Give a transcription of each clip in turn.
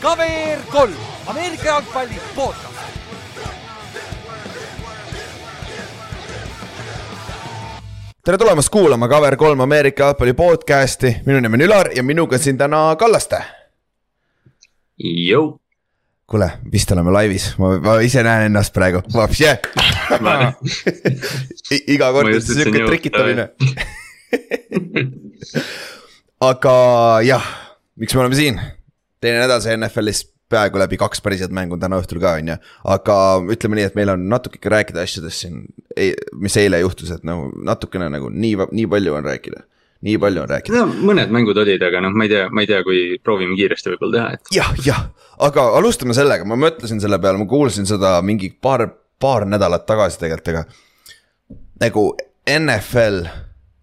KVR kolm, Ameerika jalgpalli podcast. tere tulemast kuulama KVR3 Ameerika jalgpalli podcast'i, minu nimi on Ülar ja minuga siin täna Kallaste. Jõu. kuule, vist oleme laivis, ma, ma ise näen ennast praegu, iga kord on sihuke trikitamine. aga jah, miks me oleme siin? teine nädal sai NFL-is peaaegu läbi kaks päris head mängu täna õhtul ka, on ju. aga ütleme nii, et meil on natuke ikka rääkida asjadest siin, mis eile juhtus, et nagu natukene nagu nii, nii palju on rääkida nii palju on rääkida. no mõned mängud olid, aga noh, ma ei tea, ma ei tea, kui proovime kiiresti võib-olla teha, et. jah, jah, aga alustame sellega, ma mõtlesin selle peale, ma kuulsin seda mingi paar, paar nädalat tagasi tegelikult, aga. nagu NFL,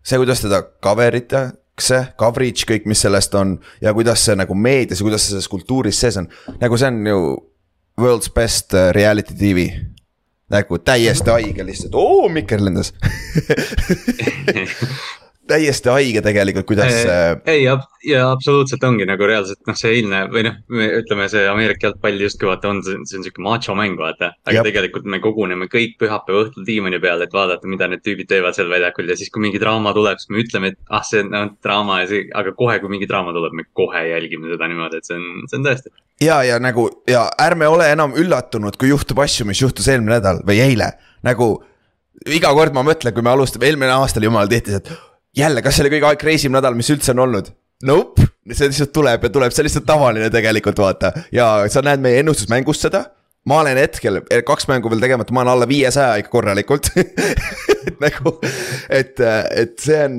see, kuidas teda cover itakse, coverage, kõik, mis sellest on ja kuidas see nagu meedias ja kuidas see selles kultuuris sees on, nagu see on ju. World's best äh, reality tv nagu täiesti haige lihtsalt, oo Mikker lendas täiesti haige tegelikult, kuidas. ei, ja absoluutselt ongi nagu reaalselt noh, see eilne või noh, ütleme see Ameerika jalgpall justkui vaata on, see on sihuke macho mäng vaata. aga Jab. tegelikult me koguneme kõik pühapäeva õhtul diivani peal, et vaadata, mida need tüübid teevad seal väljakul ja siis, kui mingi draama tuleb, siis me ütleme, et ah, see on no, draama ja see, aga kohe, kui mingi draama tuleb, me kohe jälgime seda niimoodi, et see on, see on tõesti. ja, ja nagu ja ärme ole enam üllatunud, kui juhtub asju, mis juhtus eelmine nädal või eile, nagu iga kord ma mõtlen, kui me alustame, eelmine aasta oli jumala tihti see, et jälle, kas see oli kõige crazy im nädal, mis üldse on olnud? Nope, see lihtsalt tuleb ja tuleb, see on lihtsalt tavaline tegelikult vaata ja sa näed meie ennustusmängust seda ma olen hetkel, kaks mängu veel tegemata, ma olen alla viiesaja ikka korralikult et nagu, et, et see on.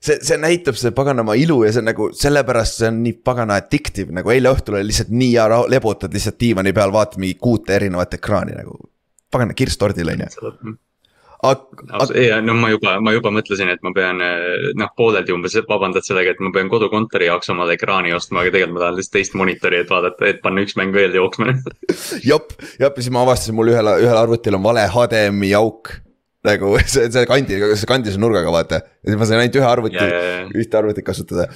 see, see näitab see paganama ilu ja see on nagu sellepärast see on nii pagana addictive, nagu eile õhtul oli lihtsalt nii hea lebutad lihtsalt diivani peal, vaatad mingi kuute erinevat ekraani nagu. pagana kirss tordil on ju aga. ja no ma juba, ma juba mõtlesin, et ma pean noh, pooleldi umbes vabandad sellega, et ma pean kodukontori jaoks omale ekraani ostma, aga tegelikult ma tahan lihtsalt teist monitori, et vaadata, et panna üks mäng veel jooksma jep, jep ja siis ma avastasin, mul ühel, ühel arvutil on vale HDMI auk nagu see, see kandi, see kandis nurgaga vaata. ja siis ma sain ainult ühe arvuti ühte arvutit kasutada.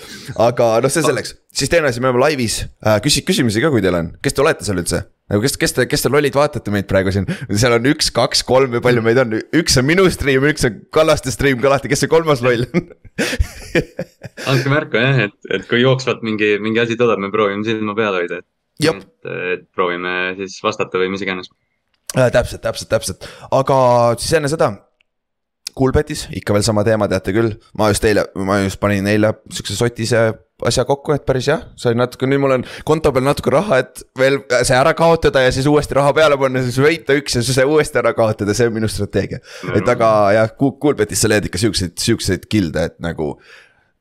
aga noh, see selleks, siis asi, me oleme laivis. Äh,, küsi küsimusi ka, kui teil on, kes te olete seal üldse? nagu kes, kes te, kes te lollid vaatate meid praegu siin, seal on üks, kaks, kolm või palju meid on, üks on minu stream, üks on Kallaste stream. Ka lahti, kes see kolmas loll on? Andke märku jah, et, et kui jooksvalt mingi, mingi asi tuleb, me proovime silma peal hoida, et. et, et proovime siis vastata või mis iganes äh,. täpselt, täpselt, täpselt, aga siis enne seda. Coolbetis ikka veel sama teema, teate küll, ma just eile, ma just panin eile siukse sotise asja kokku, et päris jah, sain natuke, nüüd mul on konto peal natuke raha, et veel see ära kaotada ja siis uuesti raha peale panna, siis võita üks ja siis uuesti ära kaotada, see on minu strateegia mm. -hmm. et aga jah, Coolbetis sa leiad ikka siukseid, siukseid kild'e, et nagu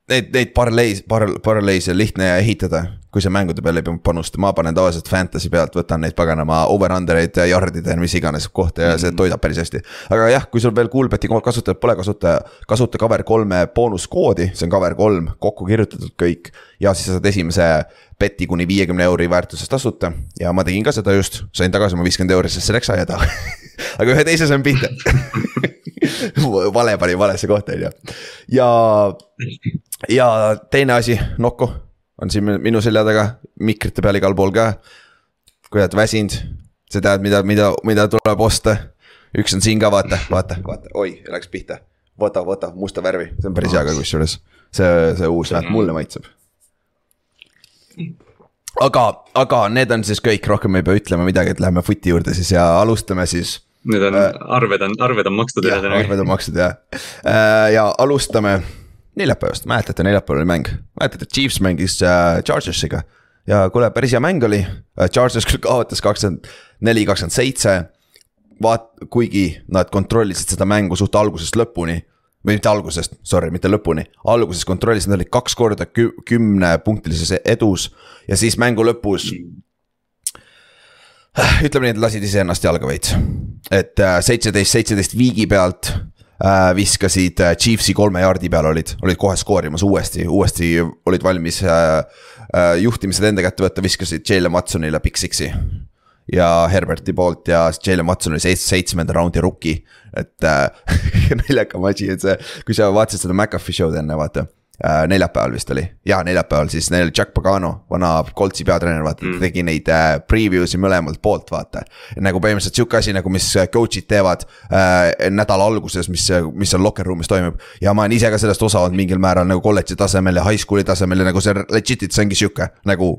neid, neid paralleis, par-, paralleise lihtne ehitada, kui sa mängude peale ei pea panustama, ma panen tavaliselt fantasy pealt, võtan neid paganama over-under eid, yard'ide, mis iganes kohta ja see mhm. toidab päris hästi. aga jah, kui sul veel Coolbeti kasutajat pole, kasuta, kasuta cover kolme boonuskoodi, see on cover kolm, kokku kirjutatud kõik. ja siis sa saad esimese beti kuni viiekümne euri väärtuses tasuta ja ma tegin ka seda just, sain tagasi oma viiskümmend euri, sest see läks aia taha aga ühe teise sain pihta vale pani valesse kohta, on ju. ja, ja teine asi, Nokko on siin minu selja taga, mikrite peal igal pool ka. kui oled väsinud, sa tead, mida, mida, mida tuleb osta. üks on siin ka, vaata, vaata, vaata, oi, läks pihta. võta, võta musta värvi, see on päris hea ka kusjuures. see, see uus, vähemalt mulle maitseb. aga, aga need on siis kõik, rohkem ei pea ütlema midagi, et läheme footi juurde siis ja alustame siis Need on äh,, arved on, arved on makstud. arved on makstud jah. Äh,, ja alustame neljapäevast, mäletate, neljapäeval oli mäng, mäletate, Chiefs mängis äh, Chargersiga. ja kuule, päris hea mäng oli. Äh,, Chargers küll kaotas kakskümmend neli, kakskümmend seitse. vaat-, kuigi nad kontrollisid seda mängu suht algusest lõpuni. Või mitte algusest, sorry, mitte lõpuni, alguses kontrollisid, nad olid kaks korda kü kümnepunktilises edus. Ja siis mängu lõpus ütleme nii, et lasid iseennast jalga veits. et äh, seitseteist, seitseteist viigi pealt äh, viskasid äh, Chiefsi kolme jaardi peal olid, olid kohe skoorimas uuesti, uuesti olid valmis äh, äh, juhtimised enda kätte võtta, viskasid Jalen Watsonile Big Six'i. ja Herberti poolt ja Jalen Watson oli seits-, seitsmenda raundi rookie. et äh, naljakam asi, et see, kui sa vaatasid seda McAfee show'd enne, vaata äh,. neljapäeval vist oli, jaa neljapäeval siis neil Jack Pagano, vana Coltsi peatreener, vaata mm., tegi neid äh, preview si mõlemalt poolt, vaata. nagu põhimõtteliselt sihuke asi nagu, mis coach'id teevad äh, nädala alguses, mis, mis seal locker room'is toimub. ja ma olen ise ka sellest osa olnud mingil määral nagu kolledži tasemel ja high school'i tasemel ja nagu see legit'it, see ongi sihuke nagu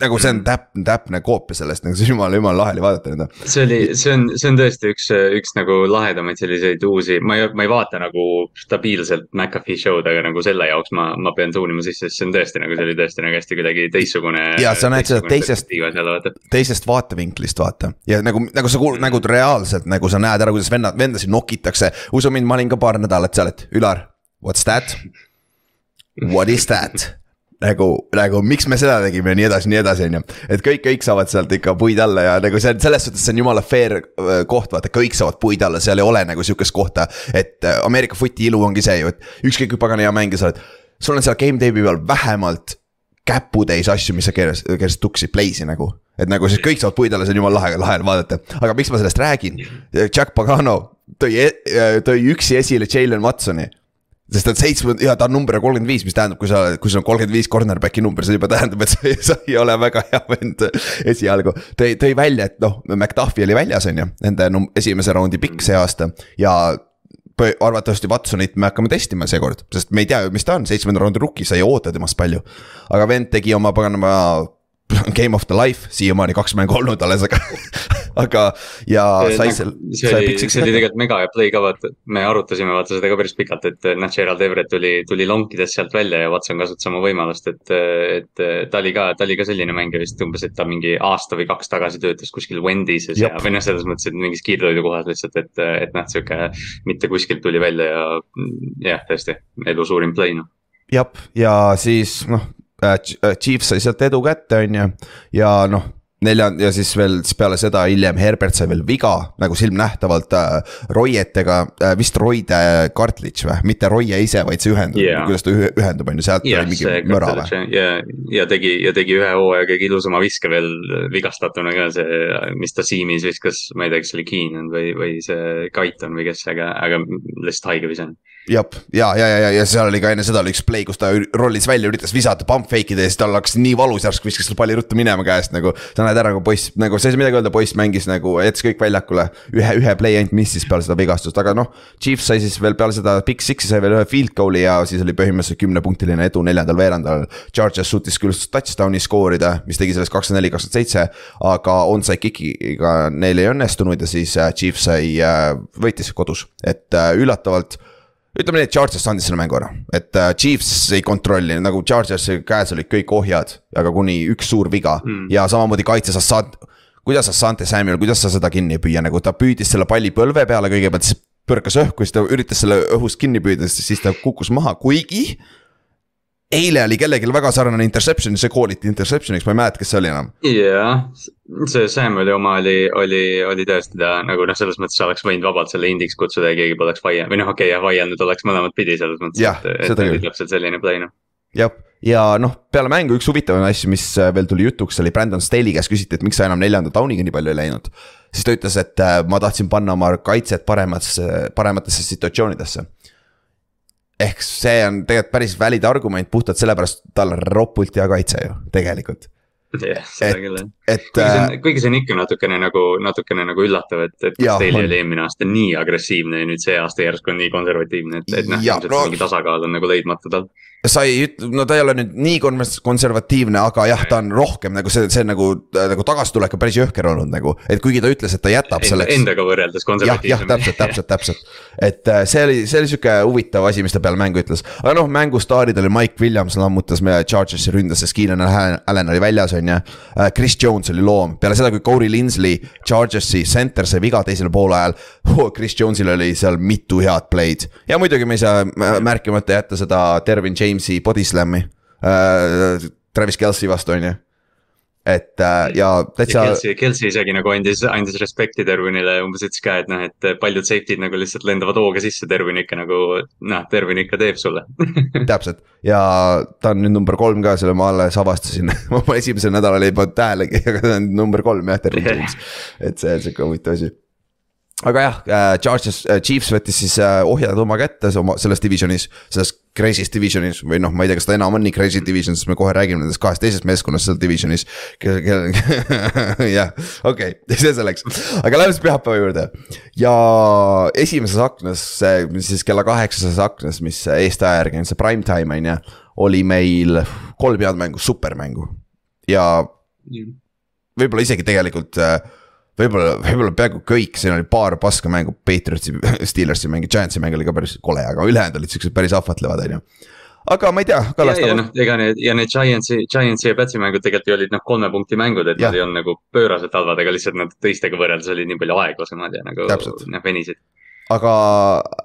nagu see on täpne, täpne koopia sellest, nagu see jumala, jumala lahe oli vaadata seda. see oli, see on, see on tõesti üks, üks nagu lahedamaid selliseid uusi, ma ei, ma ei vaata nagu stabiilselt McAfee show'd, aga nagu selle jaoks ma, ma pean tuunima sisse, sest see on tõesti nagu, see oli tõesti nagu hästi kuidagi teistsugune. ja sa näed seda teisest, teisest vaatevinklist vaata ja nagu, nagu sa kuuled nagu reaalselt nagu sa näed ära, kuidas vennad, vendasid nokitakse. usu mind, ma olin ka paar nädalat seal, et Ülar, what's that? What is that? Nagu, nagu miks me seda tegime ja nii edasi, nii edasi, on ju. et kõik, kõik saavad sealt ikka puid alla ja nagu see on selles suhtes, see on jumala fair äh, koht, vaata, kõik saavad puid alla, seal ei ole nagu sihukest kohta. et äh, Ameerika footi ilu ongi see ju, et ükskõik kui pagana hea mängija sa oled. sul on seal game tape'i peal vähemalt käputäis asju, mis sa keerasid, keerasid tuksi play'si nagu. et nagu siis kõik saavad puid alla, see on jumala lahe, lahe on vaadata, aga miks ma sellest räägin? Jack Pagano tõi, e-, tõi üksi esile Jalen Watsoni sest et seitsme, ja ta on number kolmkümmend viis, mis tähendab, kui sa, kui sul on kolmkümmend viis cornerback'i number, see juba tähendab, et sa sa ei ole väga hea vend esialgu. tõi, tõi välja, et noh, McDuffi oli väljas, on ju, nende esimese raundi pikk see aasta ja arvatavasti Watsonit me hakkame testima seekord, sest me ei tea ju, mis ta on, seitsmenda raundi rookie, sa ei oota temast palju. aga vend tegi oma paganama game of the life, siiamaani kaks mängu olnud alles, aga aga ja sai seal. see oli, see oli tegelikult mega hea play ka vaata, me arutasime vaata seda ka päris pikalt, et noh, Gerald Everett tuli, tuli lonkidest sealt välja ja Watson kasutas oma võimalust, et. et ta oli ka, ta oli ka selline mängija vist umbes, et ta mingi aasta või kaks tagasi töötas kuskil Wendy'sis ja, või noh, selles mõttes, et mingis kiirtoidukohas lihtsalt, et, et noh, sihuke mitte kuskilt tuli välja ja jah, tõesti elu suurim play noh jah, ja siis noh, Äh, äh, Chiefs sai sealt edu kätte, on ju, ja noh neljand- ja siis veel siis peale seda hiljem Herbert sai veel viga nagu silmnähtavalt äh, Roietega äh,, vist Roide cartridge või, mitte Roie ise, vaid see ühendub yeah., kuidas ta ühendub, on ju, sealt yeah, oli mingi möra või? ja, ja tegi, ja tegi ühe hooaja kõige ilusama viske veel vigastatuna ka see, mis ta siimis viskas, ma ei tea, kas see oli Keenan või, või see Kaiton või kes, aga, aga lihtsalt haige vise jah, ja, ja, ja, ja, ja seal oli ka enne seda oli üks play, kus ta rollis välja, üritas visata pump fake ida ja siis tal hakkas nii valus järsku, viskas selle palli ruttu minema käest nagu. sa näed ära, kui poiss nagu, sa ei saa midagi öelda, poiss mängis nagu, jättis kõik väljakule. ühe, ühe play ainult missis peale seda vigastust, aga noh. Chiefs sai siis veel peale seda Big Six'i sai veel ühe field goal'i ja siis oli põhimõtteliselt kümnepunktiline edu neljandal veerandal. Charges suutis küll touchdown'i skoorida, mis tegi sellest kakskümmend neli, kakskümmend seitse. aga onside kick'iga neil ei õnnestunud ja siis äh, Chiefs sai, äh, võitis kodus, et äh, üllatavalt ütleme nii, et Chargers andis selle mängu ära, et uh, Chiefs ei kontrolli, nagu Chargersi käes olid kõik ohjad, aga kuni üks suur viga mm. ja samamoodi kaitses Assad. kuidas Assante Samuel, kuidas sa seda kinni ei püüa, nagu ta püüdis selle palli põlve peale kõigepealt, siis põrkas õhku, siis ta üritas selle õhust kinni püüda, siis ta kukkus maha, kuigi eile oli kellelgi väga sarnane interception, see kooliti interception'iks, ma ei mäleta, kes see oli enam. jah, see Samuel'i oma oli, oli, oli tõesti ta nagu noh, selles mõttes oleks võinud vabalt selle indiks kutsuda ja keegi poleks vaielnud või noh, okei okay,, jah, vaielnud oleks mõlemat pidi selles mõttes, et, et oli täpselt selline play noh jah, ja noh, peale mängu üks huvitavaid asju, mis äh, veel tuli jutuks, oli Brandon Staley käest küsiti, et miks sa enam neljanda tauniga nii palju ei läinud. siis ta ütles, et äh, ma tahtsin panna oma kaitset paremasse, parematesse situatsioonidesse ehk see on tegelikult päris valid argument puhtalt sellepärast, tal on ropult hea kaitse ju, tegelikult jah, seda küll jah. et. kuigi see on, äh, kuigi see on ikka natukene nagu, natukene nagu üllatav, et, et Castelli oli eelmine aasta nii agressiivne ja nüüd see aasta järsku on nii konservatiivne, et, et noh, ilmselt no, mingi tasakaal on nagu leidmata tal sa ei no ta ei ole nüüd nii konservatiivne, aga jah, ta on rohkem nagu see, see nagu, nagu tagasitulek on päris jõhker olnud nagu. et kuigi ta ütles, et ta jätab selleks. Endaga võrreldes konservatiivsem. jah, jah, täpselt, täpselt, täpselt. et äh, see oli, see oli sihuke huvitav asi, mis ta peale mängu ütles. aga noh, mängustaarid oli Mike Williams lammutas meie Chargersi ründas, sest Keenan Allan oli väljas, on ju. Äh, Chris Jones oli loom, peale seda, kui Corey Linsley Chargersi center sai viga teisel poolajal oh,. Chris Jones'il oli seal mitu head play'd ja muidugi me ei saa märkimata jätta seda Dervin James'i body slam'i äh,. Travis Kelci vastu, on ju et äh, ja täitsa. Kelsey, Kelsey isegi nagu andis, andis respekti Derwinile ja umbes ütles ka, et noh, et paljud safety'd nagu lihtsalt lendavad hooga sisse, Derwin ikka nagu noh, Derwin ikka teeb sulle täpselt ja ta on nüüd number kolm ka, selle ma alles avastasin ma esimesel nädalal ei pannud tähelegi, aga ta on number kolm jah, Derwin James. et see on sihuke huvitav asi aga jah äh,, Charges äh,, Chiefs võttis siis äh, ohjad oma kätte oma selles divisionis, selles crazy's divisionis. Või noh, ma ei tea, kas ta enam on nii crazy division, sest me kohe räägime nendest kahest teisest meeskonnast seal divisionis. jah, okei, see selleks, aga lähme siis pühapäeva juurde. Ja esimeses aknas, siis kella kaheksases aknas, mis Eesti aja järgi on see prime time on ju, oli meil kolm head mängu, supermängu. Ja võib-olla isegi tegelikult äh, võib-olla, võib-olla peaaegu kõik, siin oli paar paska mängu, Patriotsi, Steelersi mäng, Giantsi mäng oli ka päris kole, aga ülejäänud olid siuksed päris ahvatlevad, on ju aga ma ei tea, Kallaste. ja, ja noh, ega need ja need Giantsi, Giantsi ja Patsi mängud tegelikult ju olid noh, kolme punkti mängud, et ja. nad ei olnud nagu pööraselt halvad, aga lihtsalt nad teistega võrreldes olid nii palju aeglasemad ja nagu noh, venisid aga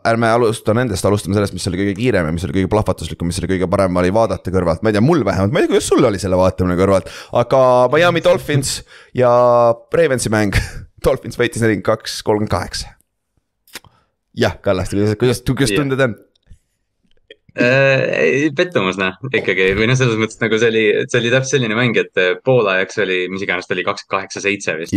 ärme alusta nendest, alustame sellest, mis oli kõige kiirem ja mis oli kõige plahvatuslikum, mis oli kõige parem oli vaadata kõrvalt, ma ei tea, mul vähemalt, ma ei tea, kuidas sul oli selle vaatamine kõrvalt. aga Miami Dolphins ja Ravensi mäng Dolphins võitis nelikümmend kaks, kolmkümmend kaheksa. jah, Kallaste, kuidas, kuidas, kuidas tunded on? Äh,. pettumus noh, ikkagi või noh, selles mõttes nagu see oli, see oli täpselt selline mäng, et äh, poolajaks oli, mis iganes ta oli, kakskümmend kaheksa, seitse vist.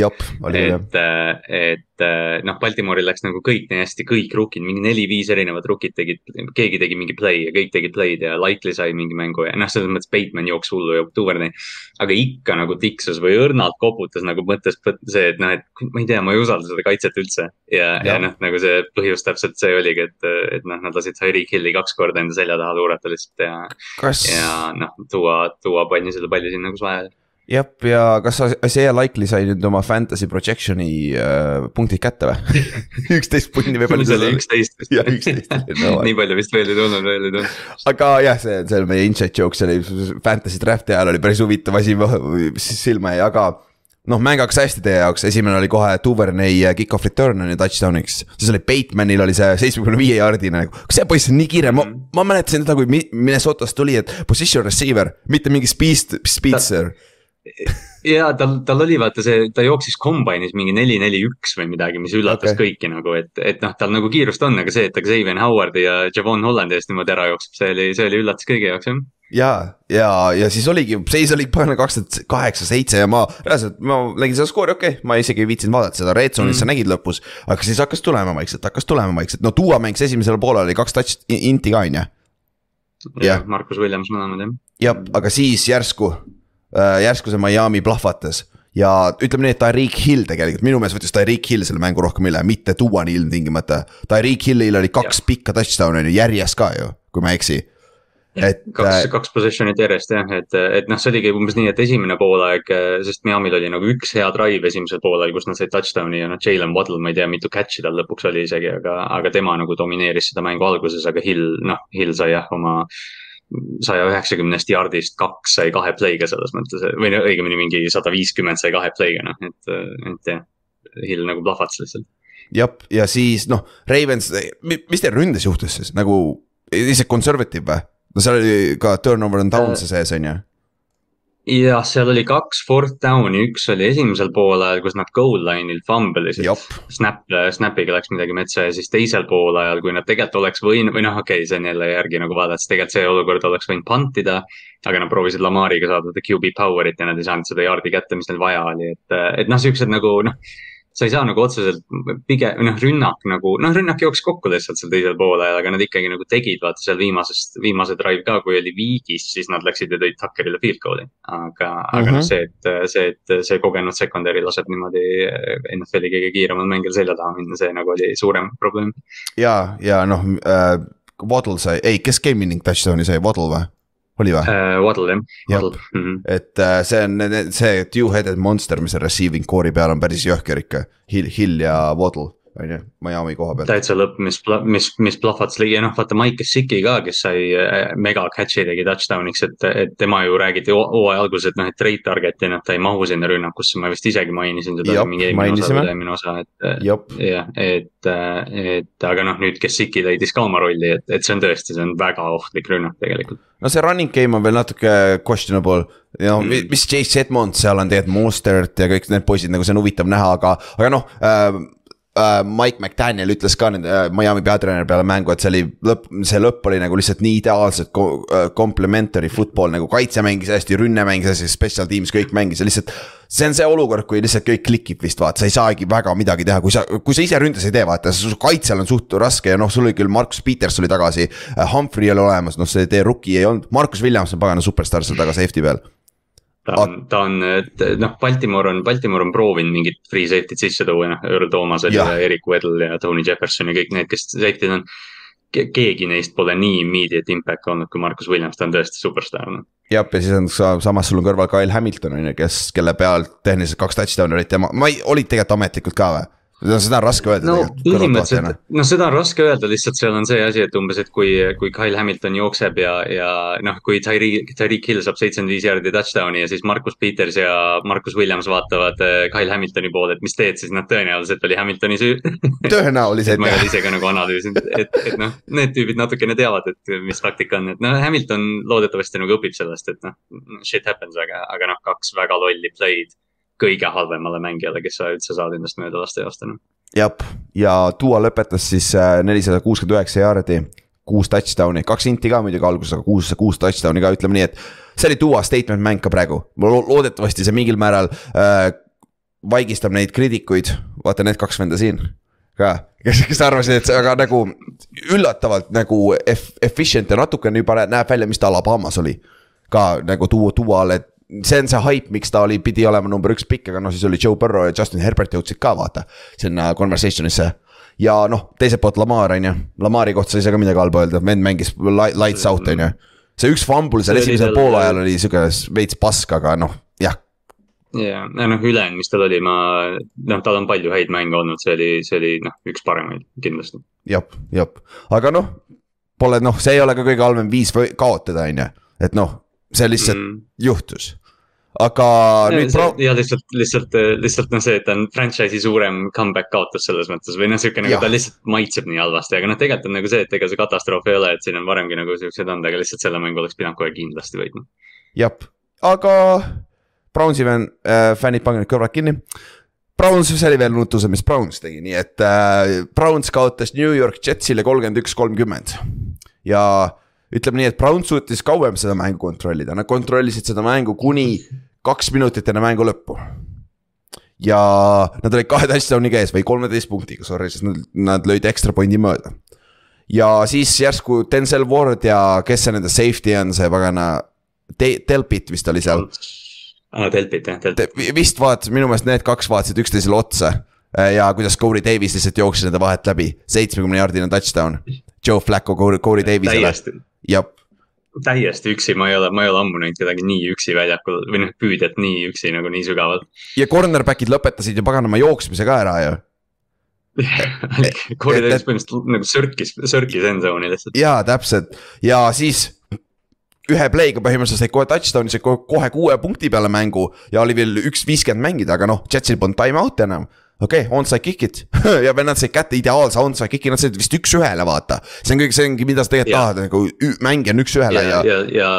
et, äh, et noh, Baltimooril läks nagu kõik nii hästi, kõik rookid, mingi neli-viis erinevat rookit tegid, keegi tegi mingi play ja kõik tegid play'd ja Likely sai mingi mängu ja noh, selles mõttes Bateman jooksis hullu ja Duvernay. aga ikka nagu tiksus või õrnalt koputas nagu mõttes see, et noh, et ma ei tea, ma ei usalda seda kaitset üldse. Ja, ja, ja noh, nagu see põhjus täpselt see oligi, et, et noh, nad lasid Tyreek Hilli kaks korda enda selja taha tuurata lihtsalt ja kas..., ja noh, tuua, tuua palli, seda palli sinna, kus vaja jah, ja kas Isaiah Likely sai nüüd oma fantasy projection'i äh, punktid kätte või üksteist punni või palju see oli? üksteist vist. jah, üksteist no, nii palju vist veel ei tulnud, veel ei tulnud. aga jah, see, see on meie inside joke, see oli fantasy draft'i ajal oli päris huvitav asi, silma jäi, aga noh, mäng hakkas hästi teie jaoks, esimene oli kohe Duvernay kick-off return on ju touchdown'iks. siis oli Batemanil oli see seitsmekümne viie jaardine nagu, kas see poiss on nii kiire, ma, mhm. ma mäletasin teda, kui Minnesotast tuli, et position receiver, mitte mingi speed, speedster ja tal, tal oli vaata see, ta jooksis kombinis mingi neli, neli, üks või midagi, mis üllatas okay. kõiki nagu, et, et noh, tal nagu kiirust on, aga see, et ta Xavier Howardi ja Javon Hollandi eest niimoodi ära jookseb, see oli, see oli üllatus kõigi jaoks jah ja, ja, ja siis oligi, seis oli panen kaks tuhat kaheksa, seitse ja ma reaalselt, ma nägin seda skoori, okei okay,, ma isegi ei viitsinud vaadata seda, red zone'is mm. sa nägid lõpus. aga siis hakkas tulema vaikselt, hakkas tulema vaikselt, no Duo mängis esimesel poolel oli kaks touch inti ka on ju. jah, Markus Williams mõlemad jah. jah, aga siis järsku äh,, järsku see Miami plahvatas ja ütleme nii, et Tyreek Hill tegelikult, minu meelest võttis Tyreek Hill selle mängu rohkem üle, mitte Duani ilmtingimata. Tyreek Hillil oli kaks ja. pikka touchdown'i järjest ka ju, kui ma ei eksi et. kaks, äh, kaks position'it järjest jah, et, et noh, see oligi umbes nii, et esimene poolaeg, sest Miami'l oli nagu üks hea drive esimesel poolel, kus nad said touchdown'i ja noh, Jalen Waddle, ma ei tea, mitu catch'i tal lõpuks oli isegi, aga, aga tema nagu domineeris seda mängu alguses, aga Hill, noh, Hill sai jah oma saja üheksakümnest yard'ist kaks sai kahe play'ga selles mõttes või no õigemini mingi sada viiskümmend sai kahe play'ga noh, et, et jah, Hill nagu plahvatas lihtsalt. jah, ja siis noh, Ravens, mis teil ründes juhtus siis nagu, isegi conservative või? No seal oli ka turnover on down'e sees, on ju jah, seal oli kaks fourth down'i, üks oli esimesel poolajal, kus nad goal line'il fumble isid. Snap, snap'iga läks midagi metsa ja siis teisel poolajal, kui nad tegelikult oleks võinud või noh, okei okay,, see on jälle järgi nagu vaadates, tegelikult see olukord oleks võinud punt ida. aga nad proovisid Lamariga saada QB power'it ja nad ei saanud seda yard'i kätte, mis neil vaja oli, et, et noh, siuksed nagu noh sa ei saa nagu otseselt pigem, noh, rünnak nagu, noh, rünnak jooksis kokku lihtsalt seal teisel poolel, aga nad ikkagi nagu tegid, vaata seal viimasest, viimase drive ka, kui oli viigis, siis nad läksid ja tõid Tuckerile field goal'i. aga mm, -hmm. aga noh, mhm. see, et see, et see kogenud secondary laseb niimoodi NFL-i kõige kiiremal mängijal selja taha minna, see nagu oli suurem probleem. ja, ja noh äh,, Waddle sai, ei, kes game winning touchdown'i sai, Waddle või? Oli või uh,? Waddle jah, Waddle. Mm -hmm. et uh, see on see two-headed monster, mis on receiving core'i peal on päris jõhker ikka, Hill, Hill ja Waddle on ju, Miami koha pealt. täitsa lõpp, mis, mis, mis plahvatas ja noh, vaata Mike Gesicki ka, kes sai äh, mega catch'i tegi touchdown'iks, et, et tema ju räägiti hooaja alguses, et noh, et trade target'ina ta ei mahu sinna rünnakusse, ma vist isegi mainisin seda. mingi eelmine osa, et jah, et, et aga noh, nüüd Gesicki leidis ka oma rolli, et, et see on tõesti, see on väga ohtlik rünnak tegelikult. no see running game on veel natuke questionable ja noh mm., mis Chase Edmond seal on tegelikult, Mostert ja kõik need poisid, nagu see on huvitav näha, aga, aga noh äh, uh, Mike McDaniel ütles ka nende uh, Miami peatreeneri peale mängu, et see oli lõpp, see lõpp oli nagu lihtsalt nii ideaalselt ko, uh, complementary football nagu kaitse mängis hästi, rünne mängis hästi, special teams kõik mängis ja lihtsalt. see on see olukord, kui lihtsalt kõik klikib vist vaata, sa ei saagi väga midagi teha, kui sa, kui sa ise ründes ei tee, vaata, su kaitsel on suht raske ja noh, sul oli küll Markus Peters oli tagasi. Humphrey oli olemas, noh, see teie rookie ei olnud, Markus Williams on pagana superstaar seal taga safety peal ta on, ta on, noh, Baltimore on, Baltimore on proovinud mingit free safety't sisse tuua, noh, Earl Thomas oli ja Erik Weddle ja Tony Jefferson ja kõik need, kes safety'd on. keegi neist pole nii immediate impact olnud kui Marcus Williams, ta on tõesti superstaar no.. jah, ja siis on samas sul on kõrval Kyle Hamilton on ju, kes, kelle pealt tehniliselt kaks touchdown'i olid tema, ma ei, olid tegelikult ametlikult ka või? No seda on raske öelda. no põhimõtteliselt, no seda on raske öelda, lihtsalt seal on see asi, et umbes, et kui, kui Kyle Hamilton jookseb ja, ja noh, kui Tyreek, Tyreek Hill saab seitsekümmend viis jaardi touchdown'i ja siis Markus Peters ja Markus Williams vaatavad äh, Kyle Hamiltoni poole, et mis teed, siis noh, tõenäoliselt oli Hamiltoni süü tõenäoliselt ma ei ole ise ka nagu analüüsinud, et, et noh, need tüübid natukene teavad, et mis taktika on, et noh, Hamilton loodetavasti nagu õpib sellest, et noh, shit happens, aga, aga noh, kaks väga lolli play'd kõige halvemale mängijale, kes sa üldse saad endast mööda lasta noh. jah, ja Duo lõpetas siis äh, nelisada kuuskümmend üheksa jaardi, kuus touchdown'i, kaks inti ka muidugi alguses, aga kuus, kuus touchdown'i ka, ütleme nii, et. see oli Duo statement mäng ka praegu, loodetavasti see mingil määral äh, vaigistab neid kriitikuid, vaata need kaks venda siin ka, kes, kes arvasid, et see väga nagu üllatavalt nagu efficient ja natukene juba näeb välja, mis ta Alabamas oli. ka nagu tuua, tuua, et see on see haip, miks ta oli, pidi olema number üks pikk, aga noh, siis oli Joe Burrow ja Justin Herbert jõudsid ka vaata sinna conversation'isse. ja noh, teiselt poolt Lamar on ju, Lamari kohta sai ise ka midagi halba öelda, vend mängis lights out on ju. see üks fumble seal esimesel poolajal oli sihuke veits pask, aga noh, jah. ja, noh ülejäänud, mis tal oli, ma, noh, tal on palju häid mänge olnud, see oli, see oli noh, üks paremaid kindlasti. jah, jah, aga noh, pole noh, see ei ole ka kõige halvem viis kaotada, on ju, et noh see lihtsalt mm. juhtus aga ja, nüüd pro-. ja lihtsalt, lihtsalt, lihtsalt noh, see, et ta on franchise'i suurem comeback kaotus selles mõttes või noh, sihuke nagu ta lihtsalt maitseb nii halvasti, aga noh, tegelikult on nagu see, et ega see katastroof ei ole, et siin on varemgi nagu siuksed olnud, aga lihtsalt selle mängu oleks pidanud kohe kindlasti võitma. jah, aga Brownsi fänn äh,, fännid, pange nüüd kõrvad kinni. Browns, see oli veel nutusem, mis Browns tegi, nii et äh, Browns kaotas New York Jetsile kolmkümmend üks, kolmkümmend ja ütleme nii, et Brown suutis kauem seda mängu kontrollida, nad kontrollisid seda mängu kuni kaks minutit enne mängu lõppu. ja nad olid kahe touchdown'i käes või kolmeteist punktiga, sorry, sest nad, nad lõid ekstra pointi mööda. ja siis järsku Denzel Ward ja kes see nende safety on, see pagana Te, Delpit vist oli seal. aa, Delpit jah, Delpit. vist vaatas, minu meelest need kaks vaatasid üksteisele otsa äh, ja kuidas Corey Davis lihtsalt jooksis nende vahet läbi, seitsmekümne jaardine touchdown. Joe Flacco Corey, Corey Davisele jah täiesti üksi, ma ei ole, ma ei ole ammu näinud kedagi nii üksi väljakul või noh, püüdjat nii üksi nagu nii sügavalt. ja cornerback'id lõpetasid ju paganama jooksmise ka ära ju Davis põhimõtteliselt nagu sörkis, sörkis end zone'i lihtsalt. jaa, täpselt ja siis ühe play'ga põhimõtteliselt said kohe touchdown'i, said kohe kuue punkti peale mängu ja oli veel üks viiskümmend mängida, aga noh, Jetsil polnud time out'i enam okei okay,, onside kick'id ja vennad said kätte ideaalse onside kick'i, nad said vist üks-ühele vaata. see on kõik, see ongi, mida sa tegelikult ja. tahad, nagu mängija on üks-ühele ja, ja, ja, ja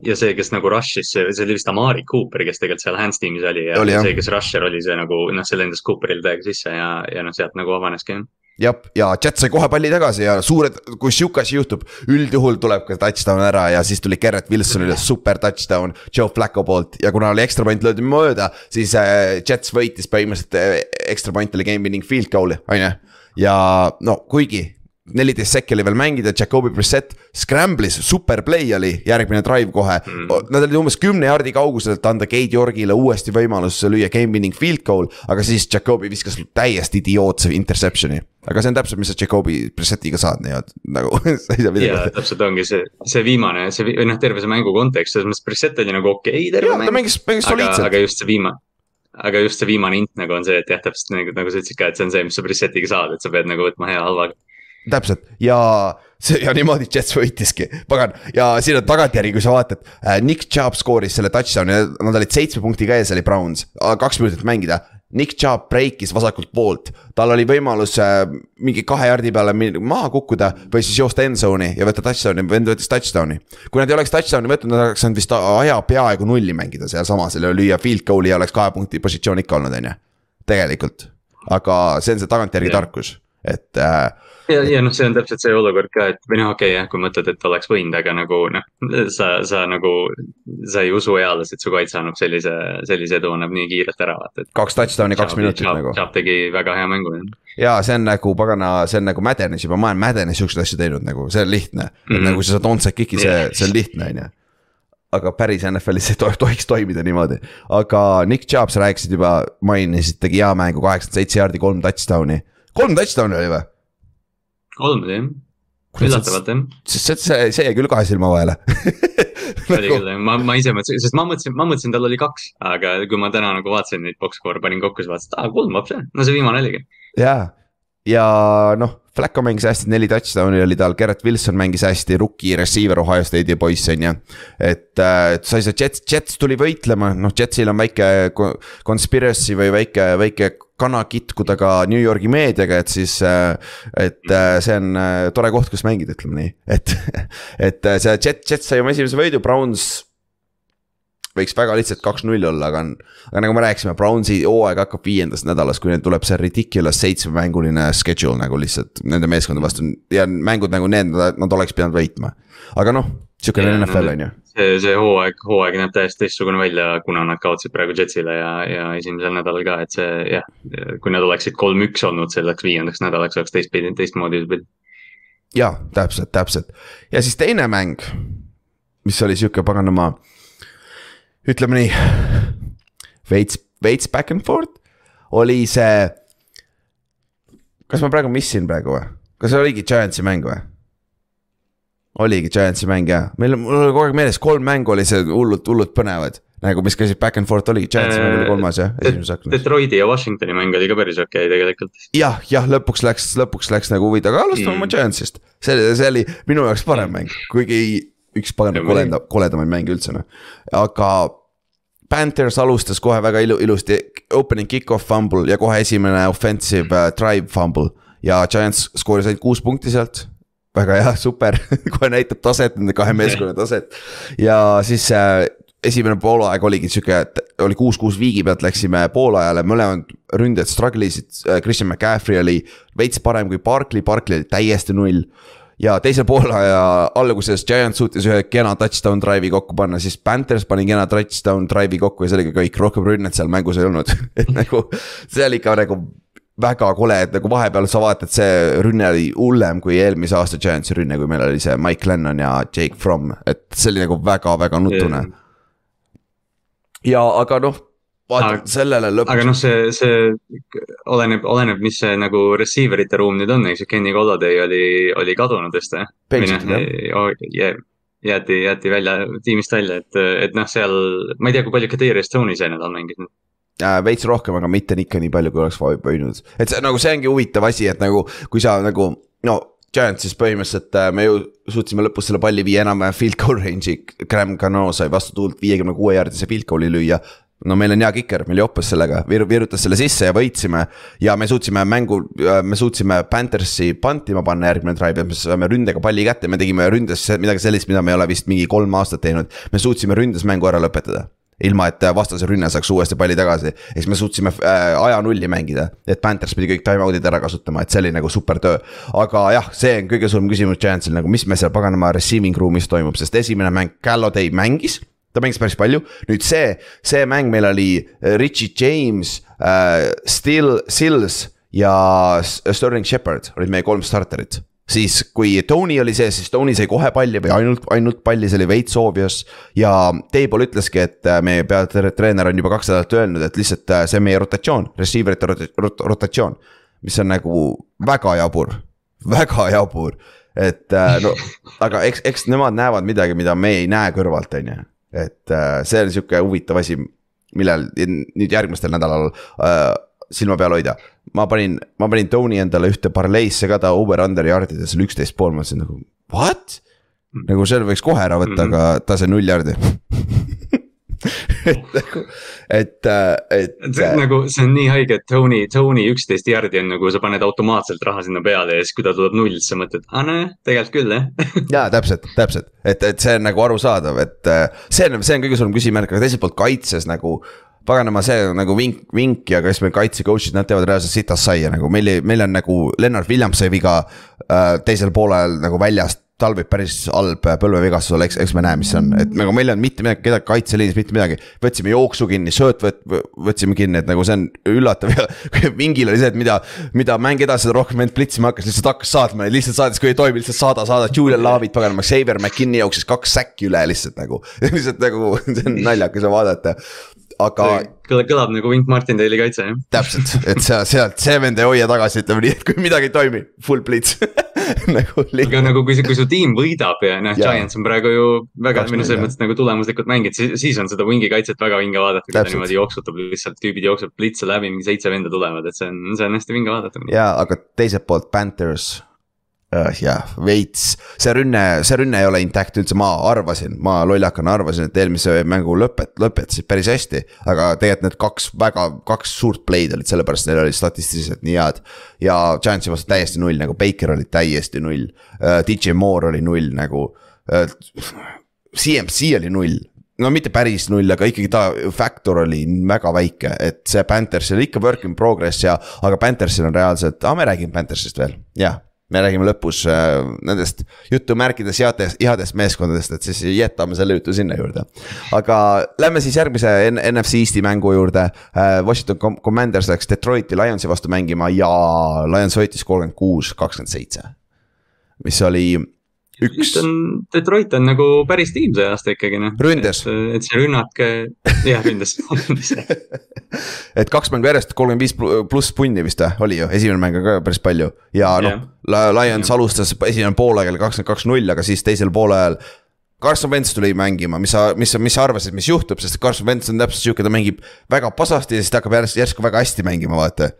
ja see, kes nagu rush'is, see, oli vist Amari Cooper, kes tegelikult seal hands tiim'is oli ja oli, see, kes rusher oli, see nagu noh, see lendas Cooperil täiega sisse ja, ja noh, sealt nagu avaneski jah jah, ja Jet sai kohe palli tagasi ja suured, kui sihuke asi juhtub, üldjuhul tuleb ka touchdown ära ja siis tuli Garrett Wilsonile super touchdown Joe Flacco poolt ja kuna oli ekstra point löödi mööda, siis äh, Jets võitis põhimõtteliselt äh, ekstra point oli game winning field goal'i, on ju. ja no kuigi neliteist sekki oli veel mängida, Jacobi Brissett scramblis, super play oli, järgmine drive kohe mm.. Nad olid umbes kümne jardi kauguselt anda Keit Yorgile uuesti võimalus lüüa game winning field goal, aga siis Jacobi viskas täiesti idiootse interception'i. aga see on täpselt, mis sa Jacobi Brissettiga saad nii-öelda, nagu sa ei saa midagi teha. täpselt ongi see, see viimane, see või noh, terve see mängu kontekst, selles mõttes Brissett oli nagu okei okay, terve ja, mäng. mängis, mängis soliidselt. aga just see viimane aga just see viimane int nagu on see, et jah, täpselt nagu, nagu sa ütlesid ka, et see on see, mis sa preset'iga saad, et sa pead nagu võtma hea halvaga täpselt ja see ja niimoodi Jets võitiski, pagan ja siin on tagantjärgi, kui sa vaatad äh,. Nick Chubb skooris selle touchdown'i, nad olid seitsme punktiga ees, oli Browns, kaks minutit mängida. Nick Chubb breikis vasakult poolt, tal oli võimalus äh, mingi kahe jardi peale maha kukkuda või siis joosta end zone'i ja võtta touchdown'i, vend võttis touchdown'i. kui nad ei oleks touchdown'i võtnud, nad oleks saanud vist aja peaaegu nulli mängida sealsamas lüüa field goal'i ja oleks kahe punkti positsioon ikka olnud, on ju. tegelikult, aga see on see tagantjärgi tarkus, et äh, ja, ja noh, see on täpselt see olukord ka, et või noh, okei okay, jah, kui mõtled, et oleks võinud, aga nagu noh, sa, sa nagu. sa ei usu eales, et su kaitse annab sellise, sellise edu annab nii kiirelt ära, vaata, kaks touchdown'i, kaks minutit Chab, nagu. Chab tegi väga hea mängu. ja see on nagu pagana, see on nagu Maddenis juba, ma olen Maddenis siukseid asju teinud nagu, see on lihtne mm. -hmm. nagu sa saad onside kick'i, see, see on lihtne, on ju aga päris NFL-is see to tohiks toimida niimoodi. aga Nick Chubb, sa rääkisid juba, mainisid, tegi hea mängu, kaheksakümmend seitse jaardi, kolm touchdown'i. kolm touchdown'i oli või? Kolm jah, üllatavalt jah. sest see, see, see jäi küll kahe silma vahele. Oli küll jah, ma, ma ise mõtlesin, sest ma mõtlesin, ma mõtlesin, tal oli kaks, aga kui ma täna nagu vaatasin neid box score'e, panin kokku, siis vaatasin, et aa kolm hoopis jah, no see viimane oligi. jaa, ja noh, Flacco mängis hästi, neli touchdown'i oli tal, Gerrit Wilson mängis hästi, rookie receiver Ohio State'i poiss on ju. et äh, sai see Jets, Jets tuli võitlema, noh Jetsil on väike conspiracy või väike, väike kana kitkuda ka New Yorgi meediaga, et siis, äh, et äh, see on tore koht, kus mängida, ütleme nii, et. et see Jet, Jets sai oma esimese võidu, Browns võiks väga lihtsalt kaks-null olla, aga on. aga nagu me rääkisime, Brownsi hooaeg hakkab viiendas nädalas, kui neil tuleb see ridiculous seitsmemänguline schedule nagu lihtsalt nende meeskondade vastu ja mängud nagu need, nad oleks pidanud võitma. aga noh, sihukene NFL on ju. see, see hooaeg, hooaeg näeb täiesti teistsugune välja, kuna nad kaotasid praegu Jetsile ja, ja esimesel nädalal ka, et see jah. kui nad oleksid kolm-üks olnud selleks viiendaks nädalaks, oleks teistpidi, teistmoodi see pilt. jaa, täpselt, täpselt ja siis teine mäng, mis oli sihuke paganama ütleme nii, veits, veits back and forth oli see. kas ma praegu missin praegu või, kas oligi Giantsi mäng või? oligi Giantsi mäng jah, meil, mul oli kogu aeg meeles, kolm mängu oli see hullult, hullult põnevad. nagu, mis käisid back and forth oligi, Giantsi mäng oli äh, kolmas jah, esimeses aknas. Detroiti ja Washingtoni mäng oli ka päris okei okay, tegelikult. jah, jah, lõpuks läks, lõpuks läks nagu huvitav, aga alustame mm. oma Giantsist. see, see oli minu jaoks parem mäng, kuigi üks parem koleda, koledamaid mänge üldse noh, aga Panthers alustas kohe väga ilu, ilusti, opening kick-off fumble ja kohe esimene offensive uh, drive fumble. ja Giants skooris ainult kuus punkti sealt. väga hea, super kohe näitab taset, nende kahe meeskonna taset. ja siis uh, esimene poolaeg oligi sihuke, et oli kuus-kuus viigi pealt läksime poolajale, mõlemad ründajad struggle isid, uh, Christian McCaffrey oli veits parem kui Barkley, Barkley oli täiesti null ja teise poolaja alguses Giants suutis ühe kena touchdown drive'i kokku panna, siis Panthers pani kena touchdown drive'i kokku ja see oligi kõik, rohkem rünnet seal mängus ei olnud. Et nagu see oli ikka nagu väga kole, et nagu vahepeal sa vaatad, see rünne oli hullem kui eelmise aasta Giantsi rünne, kui meil oli see Mike Lennon ja Jake Fromm, et see oli nagu väga-väga nutune. Yeah.. ja aga noh, vaata sellele lõpuks. aga noh, see, see oleneb, oleneb, mis see nagu receiver ite ruum nüüd on, eks ju, Kenny Golladay oli, oli kadunud vist või? jah. jäeti, jäeti välja, tiimist välja, et, et noh, seal, ma ei tea, kui palju Kadri Stone see nädal mängis nüüd äh,. veits rohkem, aga mitte ikka nii palju, kui oleks võinud, et see nagu see ongi huvitav asi, et nagu, kui sa nagu no Giantsis põhimõtteliselt äh, me ju suutsime lõpus selle palli viia enam-vähem field goal range'i, Graham Cano sai vastu tuult viiekümne kuue jaardise field goal'i lüüa no meil on hea kiker, meil joppes sellega, virutas selle sisse ja võitsime. ja me suutsime mängu, me suutsime Panthersi pantima panna järgmine et me saime ründega palli kätte, me tegime ründes midagi sellist, mida me ei ole vist mingi kolm aastat teinud. me suutsime ründes mängu ära lõpetada ilma, et vastase rünne saaks uuesti palli tagasi. ja siis me suutsime äh, aja nulli mängida, et Panthers pidi kõik time-out'id ära kasutama, et see oli nagu super töö. aga jah, see on kõige suurem küsimus Giantsil nagu, mis meil seal paganama receiving room'is toimub, sest esimene mäng, Galloday mängis ta mängis päris palju, nüüd see, see mäng meil oli äh, Richie James äh,, Still, Sills ja Sterling Shepard olid meie kolm starterit siis kui Tony oli sees, siis Tony sai kohe palli või ainult, ainult palli, see oli veits obvious. ja Teibol ütleski, et äh, meie peatreener on juba kaks nädalat öelnud, et lihtsalt äh, see on meie rotatsioon, receiver ite rot rot rotatsioon. mis on nagu väga jabur, väga jabur, et no aga eks, eks nemad näevad midagi, mida me ei näe kõrvalt, on ju et äh, see on sihuke huvitav asi. millal nüüd järgmistel nädalal äh, silma peal hoida. ma panin, ma panin Tony endale ühte parleisse ka ta over-under yardides oli üksteist pool, ma mõtlesin nagu what? nagu selle võiks kohe ära võtta mm, -hmm. aga ta sai null jardi et nagu, et, et. see on nagu, see on nii haige, et Tony, Tony üksteist jardi on nagu sa paned automaatselt raha sinna peale ja siis, kui ta tuleb null, siis sa mõtled, aa nojah, tegelikult küll jah ja täpselt, täpselt, et, et see on nagu arusaadav, et see on, see on kõige suurem küsimärk, aga teiselt poolt kaitses nagu paganama, see on nagu vink, vink ja kes meil kaitse coach'id, nad teevad reaalselt sitast saia nagu meil, meil on nagu Lennart Williams sai viga äh, teisel poolel nagu väljast tal võib päris halb põlvevigastus olla, eks, eks me näe, mis see on, et nagu meil ei olnud mitte midagi, kedagi kaitseliinis mitte midagi. võtsime jooksu kinni, sööt võt-, võtsime kinni, et nagu see on üllatav. Ja mingil oli see, et mida, mida mäng edasi, seda rohkem end plitsima hakkas, lihtsalt hakkas saatma, lihtsalt saatis, kui ei toimi, lihtsalt saada, saada, Julian Lavit paganama, Xavier McKinney jooksis kaks säkki üle lihtsalt nagu. Lihtsalt nagu see on naljakas vaadata aga. kõlab nagu Wink Martindale'i kaitse jah. täpselt, et sa sealt, see vend ei hoia tagasi, ütleme nii, et kui midagi ei toimi, full blitz nagu. aga nagu kui, kui su tiim võidab ja noh, Giants on praegu ju väga, või noh, selles mõttes nagu tulemuslikult mängid, siis, siis on seda wing'i kaitset väga vinge vaadata, kui ta niimoodi jooksutab lihtsalt, tüübid jooksevad blitze läbi, mingi seitse venda tulevad, et see on, see on hästi vinge vaadata. ja, aga teiselt poolt Panthers jah, veits, see rünne, see rünne ei ole intact üldse, ma arvasin, ma lollakana arvasin, et eelmise mängu lõpet-, lõpetasid päris hästi. aga tegelikult need kaks väga, kaks suurt play'd olid, sellepärast neil olid statistiliselt nii head. ja Giantsi vastu täiesti null nagu, Baker oli täiesti null uh,, DJ Moore oli null nagu uh,. CMC oli null, no mitte päris null, aga ikkagi ta factor oli väga väike, et see Panthersil ikka work in progress ja, aga Panthersil on reaalselt, aa, me räägime Panthersist veel, jah me räägime lõpus äh, nendest jutumärkides headest, headest meeskondadest, et siis jätame selle jutu sinna juurde. aga lähme siis järgmise NFC Eesti mängu juurde äh,. Washington Commanders läks Detroiti Lionsi vastu mängima ja Lions võitis kolmkümmend kuus, kakskümmend seitse. mis oli üks. Detroit on nagu päris tiim see aasta ikkagi noh. ründes. et see rünnak, jah ründes et kaks mängu järjest, kolmkümmend viis pluss punni vist või, oli ju, esimene mäng ka päris palju. ja noh, Lions yeah. alustas esimene poolaeg kakskümmend kaks null, aga siis teisel poolel Carson Wentz tuli mängima, mis sa, mis sa, mis sa arvasid, mis juhtub, sest Carson Wentz on täpselt sihuke, ta mängib väga pasasti ja siis ta hakkab järsku, järsku väga hästi mängima, vaata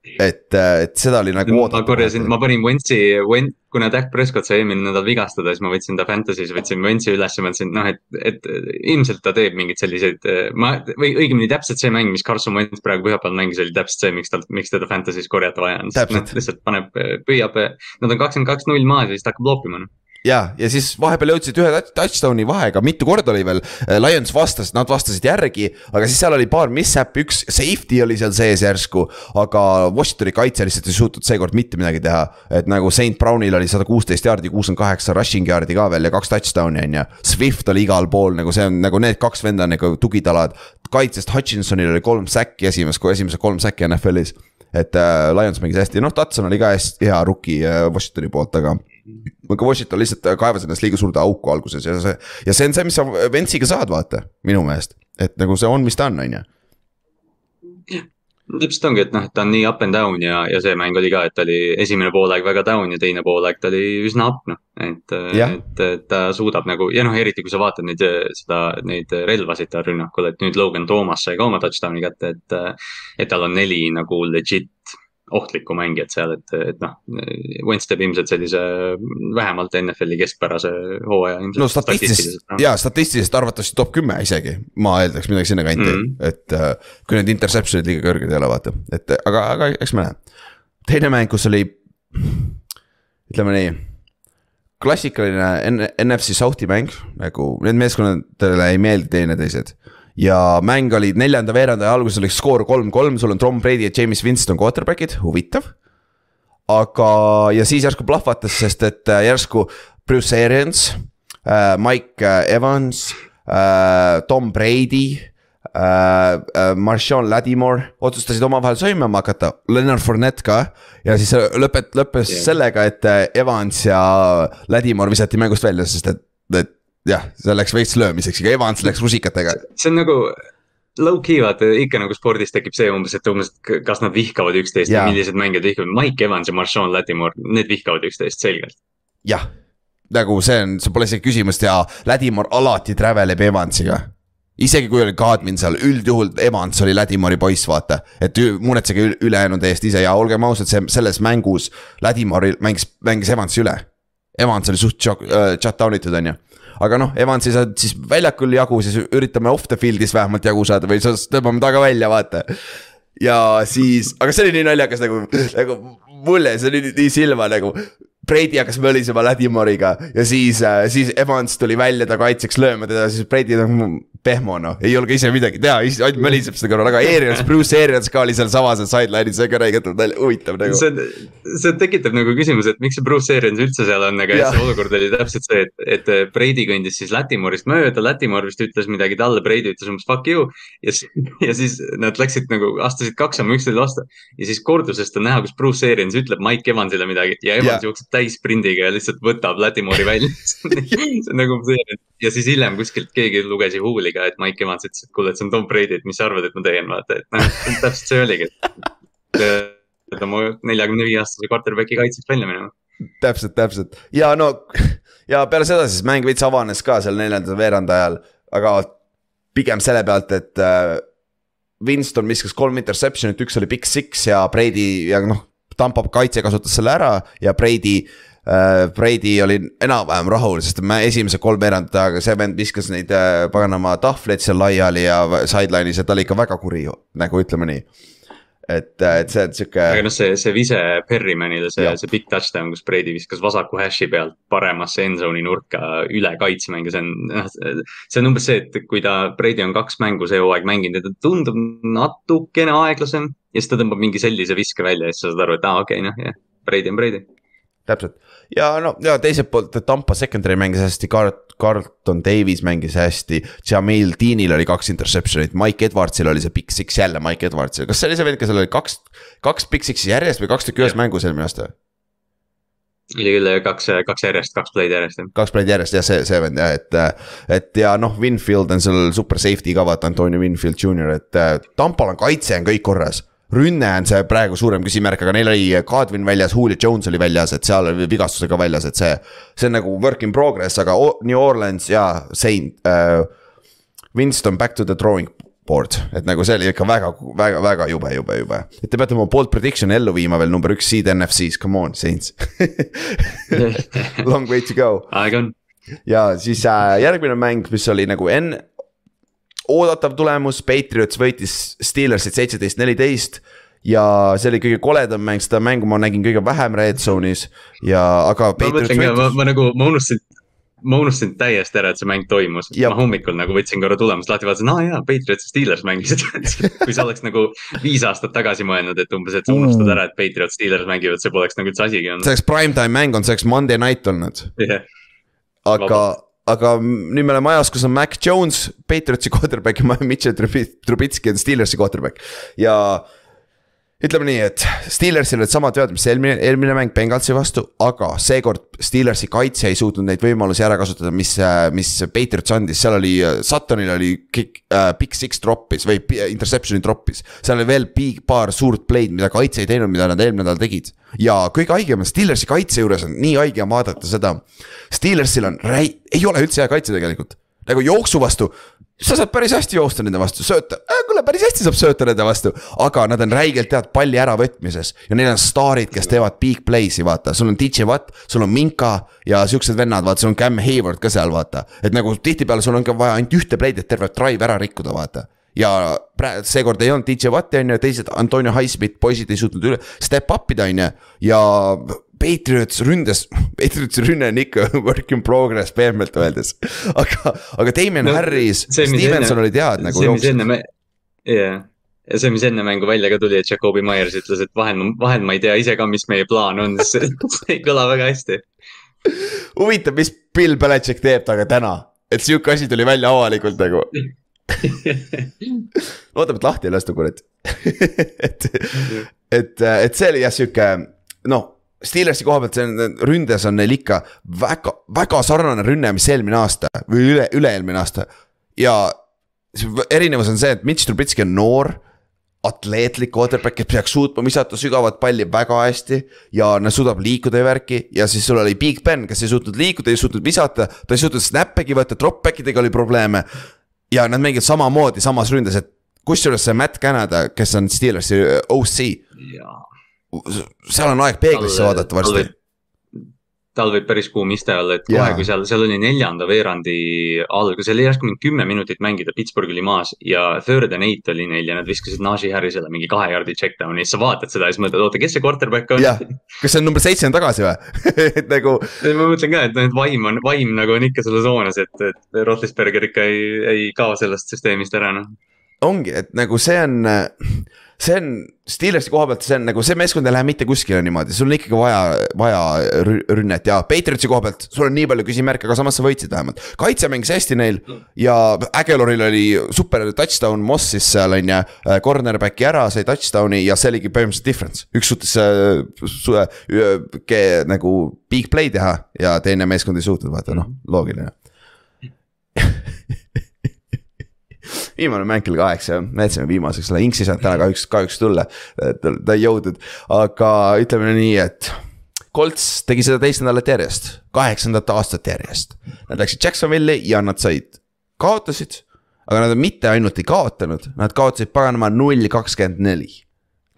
et, äh, et seda oli nagu oodata. ma korjasin, ma panin Wentzi, Went-, kuna Dak Prescott sai eelmine nädal vigastada, siis ma võtsin ta Fantasy's, võtsin Wentzi üles ja mõtlesin, noh, et, et ilmselt ta teeb mingeid selliseid. Äh, ma, või õigemini täpselt see mäng, mis Carson Wentz praegu pühapäeval mängis, oli täpselt see, miks tal, miks teda Fantasy's korjata vaja on. noh, lihtsalt paneb, püüab, nad on kakskümmend kaks null maas ja siis ta hakkab loopima noh ja, ja siis vahepeal jõudsid ühe touchdown'i vahega, mitu korda oli veel, äh, Lions vastas, nad vastasid järgi, aga siis seal oli paar mishap'i, üks safety oli seal sees järsku. aga Washingtoni kaitse lihtsalt ei suutnud seekord mitte midagi teha, et nagu St Brownil oli sada kuusteist jaardi, kuuskümmend kaheksa rushing yard'i ka veel ja kaks touchdown'i on ju. Swift oli igal pool nagu see on nagu need kaks venda on nagu tugitalad. kaitsest Hutchinsonil oli kolm säkki esimest, esimesed kolm säkki NFL-is et äh, Lions mängis hästi, noh, Tatson oli ka hästi hea rookie äh, Washingtoni poolt, aga Washington lihtsalt kaevas ennast liiga suurde auku alguses ja see, ja see on see, mis sa Ventsiga saad, vaata, minu meelest. et nagu see on, mis ta on, on ju täpselt ongi, et noh, et ta on nii up and down ja, ja see mäng oli ka, et ta oli esimene poolaeg väga down ja teine poolaeg ta oli üsna up noh. et, et, et ta suudab nagu ja noh, eriti kui sa vaatad neid, seda, neid relvasid tal rünnakul, et nüüd Logan Thomas sai ka oma touchdown'i kätte, et. et tal on neli nagu legit ohtlikku mängijat seal, et, et noh, Wentz teeb ilmselt sellise vähemalt NFL-i keskpärase hooaja. no statistiliselt, no. jaa, statistiliselt arvatavasti top kümme isegi, ma eeldaks midagi sinnakanti mm, -hmm. et uh, kui need interception'id liiga kõrged ei ole, vaata, et aga, aga eks me näe. teine mäng, kus oli, ütleme nii klassikaline NFC South'i mäng, nagu need meeskonnadele ei meeldi teineteised ja mäng oli neljanda veerandaja alguses oli skoor kolm-kolm, sul on Tom Brady ja James Winston quarterback'id, huvitav. aga, ja siis järsku plahvatas, sest et äh, järsku Bruce Arians äh,, Mike äh, Evans äh,, Tom Brady äh,. äh Marshawn Ladimore otsustasid omavahel sõimama hakata, Leonard Fournette ka. ja siis lõpet-, lõppes yeah. sellega, et Evans ja Ladimore visati mängust välja, sest et jah, see läks veits löömiseks, aga Evans läks rusikatega. see on nagu low-key vaata ikka nagu spordis tekib see umbes, et umbes, kas nad vihkavad üksteist ja millised mängijad vihkavad, Mike Evans ja Marshawn Latimore, need vihkavad üksteist selgelt. jah, nagu see on, see pole isegi küsimust ja Latimore alati travel ib Evansiga. isegi kui oli Kadmin seal, üldjuhul Evans oli Ladimori poiss, vaata. et ül- ülejäänud eest ise ja olgem ausad, see selles mängus Ladimoril mängis, mängis Evansi üle. Evans oli suht äh, shut down itud, on ju aga noh, Evans ei saanud siis väljakul jagu, siis üritame off the field'is vähemalt jagu saada või siis tõmbame taga välja, vaata. ja siis, aga see oli nii naljakas nagu, nagu mulle see oli nii silma nagu. Brady hakkas mölisema Ladimoriga ja siis, siis Evans tuli välja ta kaitseks lööma teda, siis Brady nagu pehmo noh, ei julge ise midagi teha, ainult möliseb seda korra, aga Arians, Bruce Arians ka oli seal samas sideline'is, see ka räigelt huvitav nagu. see, see tekitab nagu küsimuse, et miks see Bruce Arians üldse seal on, aga Jah. see olukord oli täpselt see, et, et Brady kõndis siis Latimorist mööda, Latimor vist ütles midagi talle, Brady ütles umbes fuck you. ja siis, ja siis nad läksid nagu, astusid kaks sammu üksteise vastu ja siis kordusest on näha, kus Bruce Arians ütleb Mike Evansile midagi ja Evans Jah. jookseb täisprindiga ja lihtsalt võtab Latimori välja see on nagu see, ja siis hiljem kuskilt keegi luges ju huuliga, et Mike Evans ütles, et kuule, et see on Tom Brady, et mis sa arvad, et ma teen, vaata, et noh, täpselt see oligi. et oma neljakümne viie aastase quarterback'i kaitseks välja minema. täpselt, täpselt ja no ja peale seda siis mäng veits avanes ka seal neljandal veerand ajal, aga pigem selle pealt, et äh, Winston viskas kolm interception'it, üks oli big six ja Brady ja noh, Tampa kaitse kasutas selle ära ja Brady äh,. Brady oli enam-vähem rahul, sest me esimese kolm veerandit aega see vend viskas neid äh, paganama tahvleid seal laiali ja sideline'is ja ta oli ikka väga kuri nagu ütleme nii. Et, et see on sihuke. aga noh, see, see vise Perrymanile, see, see big touchdown, kus Brady viskas vasaku hash'i pealt paremasse endzone'i nurka üle kaitsemänge, see on, noh, see on umbes see, et kui ta, Brady on kaks mängu see hooaeg mänginud ja ta tundub natukene aeglasem. ja siis ta tõmbab mingi sellise viske välja ja siis sa saad aru, et aa ah, okei okay,, noh jah, Brady on Brady. täpselt ja no ja teiselt poolt Tampa secondary mängis hästi, Car-, Carlton Davis mängis hästi. Jamil Deanil oli kaks interception'it, Mike Edwardsil oli see big six jälle Mike Edwardsil, kas see oli see vend, kes oli kaks, kaks big six'i järjest või kaks tükki ühes mängus eelmine aasta? oli küll kaks, kaks järjest, kaks play'd järjest kaks play'd järjest jah, see, see vend jah, et. et ja noh, Winfield on seal super safety ka vaata, Antonio Winfield Jr, et Tampal on kaitse on kõik korras. Rünne on see praegu suurem küsimärk, aga neil oli Kadrin väljas, Julio Jones oli väljas, et seal oli vigastusega väljas, et see. see on nagu work in progress, aga New Orleans ja Saint äh,. Winston back to the drawing board, et nagu see oli ikka väga, väga, väga jube, jube, jube. et te peate oma bold prediction'i ellu viima veel number üks seed NFC-s, come on, Saints Long way to go aeg on. ja siis äh, järgmine mäng, mis oli nagu enne. Oodatav tulemus, Patriots võitis Steelersit seitseteist, neliteist. ja see oli kõige koledam mäng, seda mängu ma nägin kõige vähem red zone'is ja, aga. ma mõtlen ka, ma, nagu, ma unustasin ma unustasin täiesti ära, et see mäng toimus. Ma hommikul nagu võtsin korra tulemust lahti, vaatasin, aa jaa, Patriots ja Steelers mängisid kui sa oleks nagu viis aastat tagasi mõelnud, et umbes, et sa unustad ära, et Patriots, Steelers mängivad, see poleks nagu üldse asigi olnud. see oleks primetime mäng olnud, see oleks Monday night olnud, jah, aga, aga nüüd me oleme ajas, kus on Mac Jones, Patriotsi quarterback ja Mitchell Trubi- Trubitski on Steelersi quarterback. Ja ütleme nii, et Steelersil olid samad vead, mis eelmine, eelmine mäng Bengalsi vastu, aga seekord Steelersi kaitse ei suutnud neid võimalusi ära kasutada, mis, mis Patriots andis, seal oli, Suttonil oli kick äh,, big six dropp'is või interception'i dropp'is. seal oli veel big paar suurt play'd, mida kaitse ei teinud, mida nad eelmine nädal tegid. ja kõige haigem on Steelersi kaitse juures on nii haige on vaadata seda. Steelersil on räi-, ei ole üldse hea kaitse tegelikult, nagu jooksu vastu sa saad päris hästi joosta nende vastu, sööta äh,, kuule päris hästi saab sööta nende vastu. aga nad on räigelt head palli äravõtmises ja neil on staarid, kes teevad big play'si, vaata, sul on DJ Watt, sul on Minka ja siuksed vennad, vaata, sul on Cam Hayward ka seal, vaata. et nagu tihtipeale sul on ka vaja ainult ühte play'd, et terve drive ära rikkuda, vaata ja praegu seekord ei olnud DJ Watti on ju, teised Antonio Highsmith poisid ei suutnud üle step up ida on ju ja. Patriots ründes, Patriotsi rünne on ikka work in progress pehmelt öeldes. aga, aga Damien no, Harris, Stevenson enne- olid head nagu see, mis enne me, jah. ja see, mis enne mängu välja ka tuli, et Jakobi Myers ütles, et vahel, vahel ma ei tea ise ka, mis meie plaan on, see ei kõla väga hästi. huvitav, mis Bill Belichik teeb temaga täna, et sihuke asi tuli välja avalikult nagu. loodame, et lahti ei lasta, kurat. et, et, et see oli jah sihuke noh Steelersi koha pealt see on, ründes on neil ikka väga, väga sarnane rünne, mis eelmine aasta või üle, üle-eelmine aasta. ja erinevus on see, et Mitch Trubitski on noor, atleetlik quarterback, kes peaks suutma visata sügavat palli väga hästi. ja suudab liikuda ja värki ja siis sul oli Big Ben, kes ei suutnud liikuda, ei suutnud visata, ta ei suutnud snap'egi võtta, drop back idega oli probleeme ja nad mängivad samamoodi samas ründes, et kusjuures see Matt Canada, kes on Steelersi OC, seal on aeg peeglisse vaadata varsti tal võib päris kuum iste olla, et kohe, kui seal, seal oli neljanda veerandi algus, seal oli järsku mingi kümme minutit mängida, Pittsburgh oli maas ja third and eight oli neil ja nad viskasid Najee Harrisele mingi kahe jardi check down'i, siis sa vaatad seda ja siis mõtled, oota, kes see quarterback on? kas see on number seitse on tagasi või? et nagu ma mõtlen ka, et noh, et vaim on, vaim nagu on ikka selles hoones, et, et Roethlisberger ikka ei, ei kao sellest süsteemist ära, noh. ongi, et nagu see on, see on Steelersi koha pealt, see on nagu see meeskond ei lähe mitte kuskile niimoodi, sul on ikkagi vaja, vaja rü- rünnet ja Patriotsi koha pealt, sul on nii palju küsimärke, aga samas sa võitsid vähemalt. kaitse mängis hästi neil ja Aguilaril oli super touchdown Mossis seal on ju, cornerback'i ära, sai touchdown'i ja see oligi põhimõtteliselt difference. üks suutis äh, äh, ke- nagu big play teha ja teine meeskond ei suutnud, vaata noh, loogiline viimane mäng kell kaheksa, me jätsime viimaseks, Inks ei saanud täna kahjuks, kahjuks tulla. ta ei jõudnud, aga ütleme nii, et Colts tegi seda teist nädalat järjest, kaheksandat aastat järjest. Nad läksid Jacksonville'i ja nad said, kaotasid, aga nad mitte ainult ei kaotanud, nad kaotasid paganama null kakskümmend neli.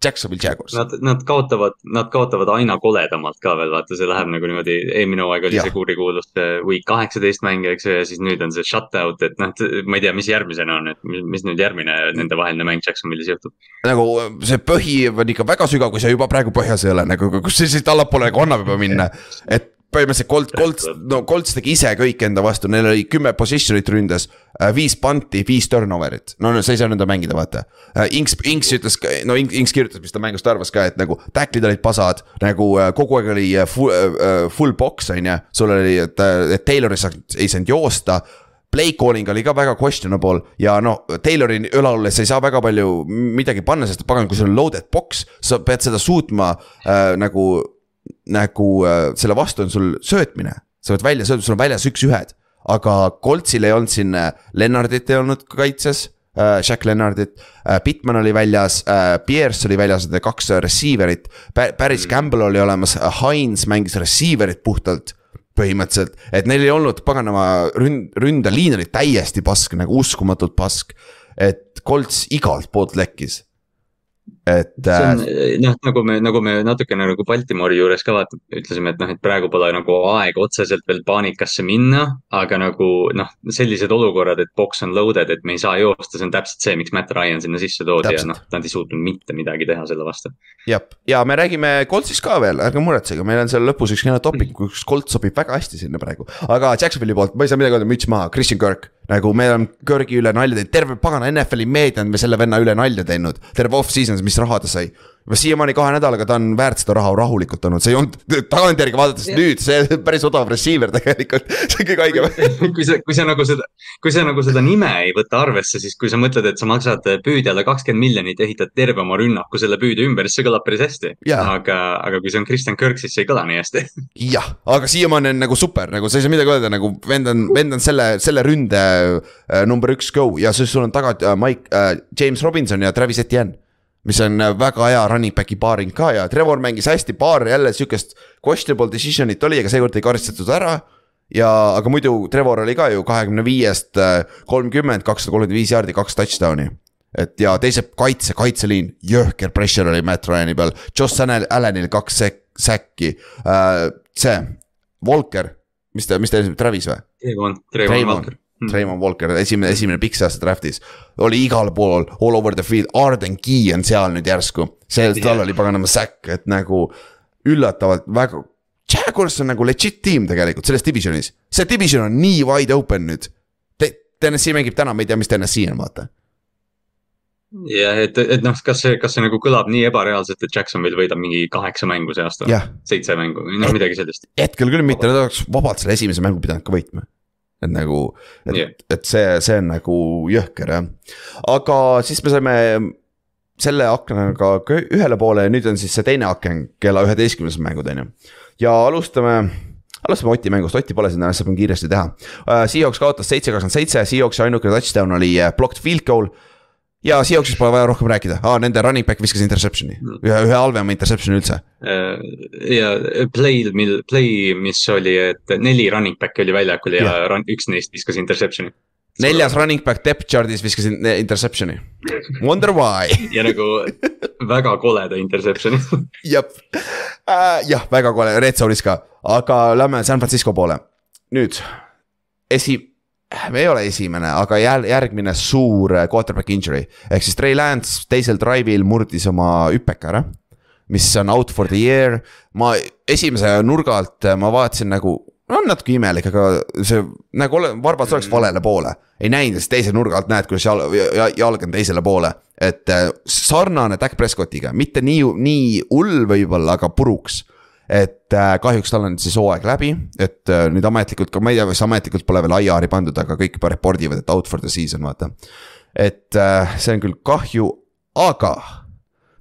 Jacksonville Jaguars. Nad, nad kaotavad, nad kaotavad aina koledamalt ka veel, vaata, see läheb nagu niimoodi, eelmine hooaeg oli Jah. see kurikuulus see week kaheksateist mäng, eks ju, ja siis nüüd on see shutout, et noh, ma ei tea, mis järgmisena on, et mis, nüüd järgmine nendevaheline mäng Jacksonville'is juhtub. nagu see põhi on ikka väga sügav, kui sa juba praegu põhjas ei ole nagu, kus sa siit allapoole nagu annab juba minna. et põhimõtteliselt Colt, Colt, no Colts tegi ise kõik enda vastu, neil oli kümme position'it ründes. viis punti, viis turnover'it, no no sa ei saa nõnda mängida, vaata. Inks, Inks ütles, no Inks, Inks kirjutas, mis ta mängust arvas ka, et nagu tacklid olid pasad. nagu äh, kogu aeg oli äh, full, full box on ju, sul oli, et, et Taylor ei saanud, ei saanud joosta play calling oli ka väga questionable ja noh, Taylori õlale sa ei saa väga palju midagi panna, sest pagan, kui sul on loaded box, sa pead seda suutma äh, nagu, nagu äh, selle vastu on sul söötmine. sa pead välja söötma, sul on väljas üks-ühed, aga Coltsil ei olnud siin äh,, Lennartit ei olnud kaitses äh,. Jack Lennartit äh,, Pittman oli väljas äh,, Pierce oli väljas, need kaks receiver'it. päris Campbell oli olemas, Hines mängis receiver'it puhtalt põhimõtteliselt, et neil ei olnud paganama ründ-, ründeliin oli täiesti pask, nagu uskumatult pask. et Colts igalt poolt lekkis. Et see on äh, noh, nagu me, nagu me natukene nagu Baltimori juures ka vaata, ütlesime, et noh, et praegu pole nagu aeg otseselt veel paanikasse minna. aga nagu noh, sellised olukorrad, et box on loaded, et me ei saa joosta, see on täpselt see, miks Matt Ryan sinna sisse toodi Täpselt. ja noh, nad ei suutnud mitte midagi teha selle vastu. jah, ja me räägime Coltsist ka veel, ärge muretsege, meil on seal lõpus üks kena topik, kus Colt sobib väga hästi sinna praegu. aga Jacksonville'i poolt, ma ei saa midagi öelda, müts maha, Christian Kirk. nagu me oleme Kirki üle nalja teinud, terve pagana NFL-i meedia on me selle venna üle nalja teinud. terve off-season, mis raha ta sai. juba siiamaani kahe nädalaga ta on väärt seda raha rahulikult olnud, see ei olnud tagantjärgi vaadates nüüd, see päris odav receiver tegelikult, see on kõige haigem. kui sa, kui sa nagu seda, kui sa nagu seda nime ei võta arvesse, siis kui sa mõtled, et sa maksad püüdjale kakskümmend miljonit ja ehitad terve oma rünnaku selle püüde ümber, siis see kõlab päris hästi. Jaa. aga, aga kui see on Kristjan Kirk, siis see ei kõla nii hästi. jah, aga siiamaani on nagu super, nagu sa ei saa midagi öelda, nagu vend on, vend on selle, selle ründe äh, number üks go ja siis sul on taga äh, Mike äh,, James Robinson ja Travis Etienne. Mis on väga hea running back'i paaring ka ja Trevor mängis hästi, paar jälle sihukest questionable decision'it oli, aga seekord ei karistatud ära. ja, aga muidu Trevor oli ka ju kahekümne viiest äh, kolmkümmend, kakssada kolmkümmend viis jaardi, kaks touchdown'i et ja teise kaitse, kaitseliin, jõhker pressure oli Matt Ryan'i peal, Allen- Allanil kaks säk-, säkki uh,. see, Walker, mis ta, mis ta, Travis või? Trayvon, Trayvon Trayvon Walker. Trayvon Walker, esimene, esimene pikk see aasta draft'is. oli igal pool, all over the field, Arden Key on seal nüüd järsku. see, tal Jah. oli paganama säkk, et nagu üllatavalt väga. Jaguars on nagu legit tiim tegelikult selles divisionis, see division on nii wide open nüüd. TNS-i mängib täna, me ei tea, mis TNS-i on, vaata. jah, et, et noh, kas see, kas see nagu kõlab nii ebareaalselt, et Jacksonville võidab mingi kaheksa mängu see aasta? seitse mängu või noh, midagi sellist. hetkel küll mitte, nad oleks vabalt selle esimese mängu pidanud ka võitma. Et nagu, et Jah. et see, see on nagu jõhker jah. aga siis me saime selle aknaga ühele poole ja nüüd on siis see teine aken kella üheteistkümnes mängud on ju. ja alustame, alustame Oti mängust, Otti pole siin täna, siis saab kiiresti teha uh,. Seahawks kaotas seitse, kakskümmend seitse, Seahawksi ainukene touchdown oli äh, blocked field goal. Ja Seahawksist pole vaja rohkem rääkida ah,, nende running back viskas interception'i, ühe, ühe halvema interception'i üldse. Äh, ja play, mil, play, mis oli, et neli running back'i oli väljakul ja Jah. run, üks neist viskas interception'i. neljas running back depth chart'is viskasin eh, interception'i. Wonder why ja nagu väga koleda interception'i jah äh,, jah, väga kole, red zone'is ka, aga lähme San Francisco poole. nüüd esi-, ei ole esimene, aga jäl-, järgmine suur äh, quarterback injury. ehk siis Trey Lance teisel drive'il murdis oma hüpeka ära. mis on out for the year, ma esimese nurga alt äh, ma vaatasin nagu on natuke imelik, aga see nagu ole, varbas oleks valele poole. ei näinud, sest teise nurga alt näed, kuidas jalg, jalg on teisele poole. et äh, sarnane Dak Prescottiga, mitte nii, nii hull võib-olla, aga puruks. Et äh, kahjuks tal on siis hooaeg läbi, et äh, nüüd ametlikult ka, ma ei tea, kas ametlikult pole veel IR-i pandud, aga kõik juba report ivad, et out for the season, vaata. et see on küll kahju, aga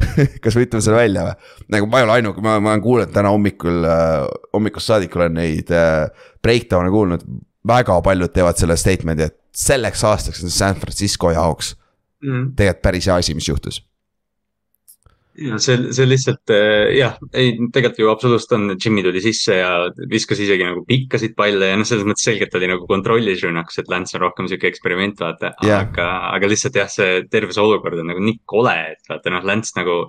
kas me ütleme selle välja või? nagu ma ei ole ainuke, ma, ma olen kuulnud täna hommikul äh,, hommikust saadik olen neid äh, breakdown'e kuulnud. väga paljud teevad selle statement'i, et selleks aastaks on San Francisco jaoks mm. tegelikult päris hea asi, mis juhtus ja see, see lihtsalt äh, jah, ei tegelikult ju absoluutselt on, Jimmy tuli sisse ja viskas isegi nagu pikkasid palle ja noh, selles mõttes selgelt oli nagu kontrollis rünnakus, et Lance on rohkem sihuke eksperiment, vaata yeah.. aga, aga lihtsalt jah, see terve see olukord on nagu nii kole, et vaata noh, Lance nagu.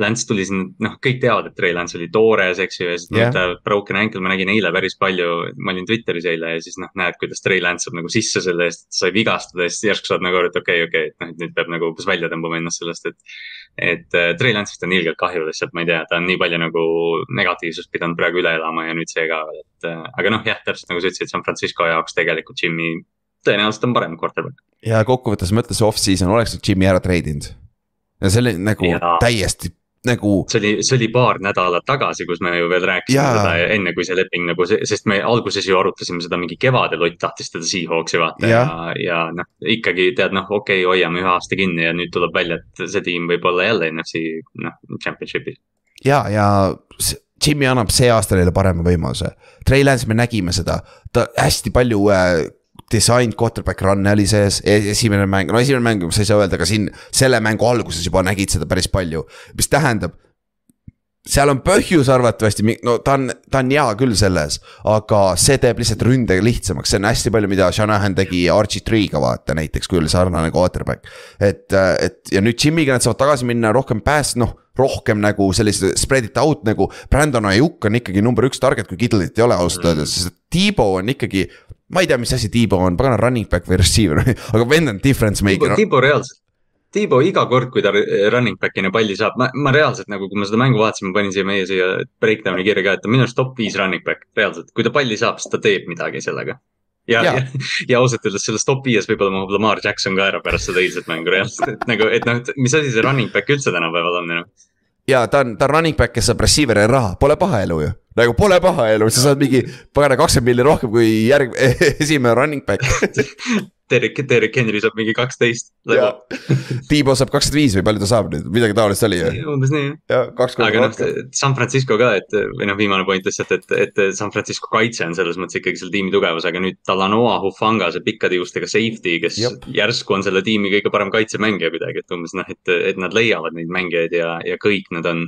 Lance tuli siin, noh, kõik teavad, et Trey Lance oli toores, eks ju, ja siis yeah. ta broken ankle, ma nägin eile päris palju, ma olin Twitteris eile ja siis noh, näed, kuidas Trey Lance saab nagu sisse selle eest, sai vigastada ja siis järsku saad nagu aru, et okei okay,, okei okay,, et noh, et nüüd peab nagu umbes välja tõmbama ennast sellest, et et äh, Trey Lance'ist on ilgelt kahju lihtsalt, ma ei tea, ta on nii palju nagu negatiivsust pidanud praegu üle elama ja nüüd see ka et äh,. aga noh, jah, täpselt nagu sa ütlesid, San Francisco jaoks tegelikult Jimmy tõenäoliselt on parem quarterback. ja kokkuvõttes mõttes off-season oleks Jimmy ära treidinud. ja see oli nagu ja. täiesti nagu. see oli, see oli paar nädalat tagasi, kus me ju veel rääkisime ja. seda enne, kui see leping nagu, sest me alguses ju arutasime seda mingi kevadel, Ott tahtis teda Seahawksi vaata ja, ja, ja noh, ikkagi tead noh, okei okay,, hoiame ühe aasta kinni ja nüüd tuleb välja, et see tiim võib olla jälle NFC noh, championship'is. ja, ja Jimmy annab see aasta neile parema võimaluse. Trey Lance, me nägime seda, ta hästi palju äh, designed quarterback run'e oli sees, e-, esimene mäng, no esimene mäng, sa ei saa öelda, aga siin selle mängu alguses juba nägid seda päris palju. mis tähendab, seal on põhjus arvatavasti, no ta on, ta on hea küll selles, aga see teeb lihtsalt ründe lihtsamaks, see on hästi palju, mida Shanahan tegi Archie Tree'ga vaata näiteks, kui oli sarnane quarterback. et, et ja nüüd Jimmy'ga nad saavad tagasi minna rohkem pääs-, noh rohkem nagu sellise spread it out nagu. Brandon Ajuk on ikkagi number üks target, kui Kittlit ei ole ausalt öeldes, sest Tiibo on ikkagi ma ei tea, mis asi Tiibo on, pagana running back või receiver aga vend on difference maker. Tiibo reaalselt, Tiibo iga kord, kui ta running back'ina palli saab, ma, ma reaalselt nagu, kui ma seda mängu vaatasin, ma panin siia meie siia breakdown'i kirja ka, et ta on minu arust top viis running back, reaalselt, kui ta palli saab, siis ta teeb midagi sellega. ja, ja, ja, ja ausalt öeldes selles top viies võib-olla mahub Lamar Jackson ka ära pärast seda eilset mängu reaalselt, et nagu, et noh, et mis asi see running back üldse tänapäeval on, noh? Ja ta on, ta on running back, kes saab receiver'ile raha, pole paha elu ju. nagu pole paha elu, sa saad mingi pagana kakskümmend milli rohkem kui järg-, esimene running back Derek, Derek Henry saab mingi kaksteist. Tiibo saab kakskümmend viis või palju ta saab nüüd, midagi taolist oli ju. umbes nii jah. aga noh, San Francisco ka, et või noh, viimane point lihtsalt, et, et San Francisco kaitse on selles mõttes ikkagi selle tiimi tugevus, aga nüüd Talanoa Hufanga, see pikkade juustega safety, kes Jop. järsku on selle tiimi kõige parem kaitsemängija kuidagi, et umbes noh, et, et nad leiavad neid mängijaid ja, ja kõik nad on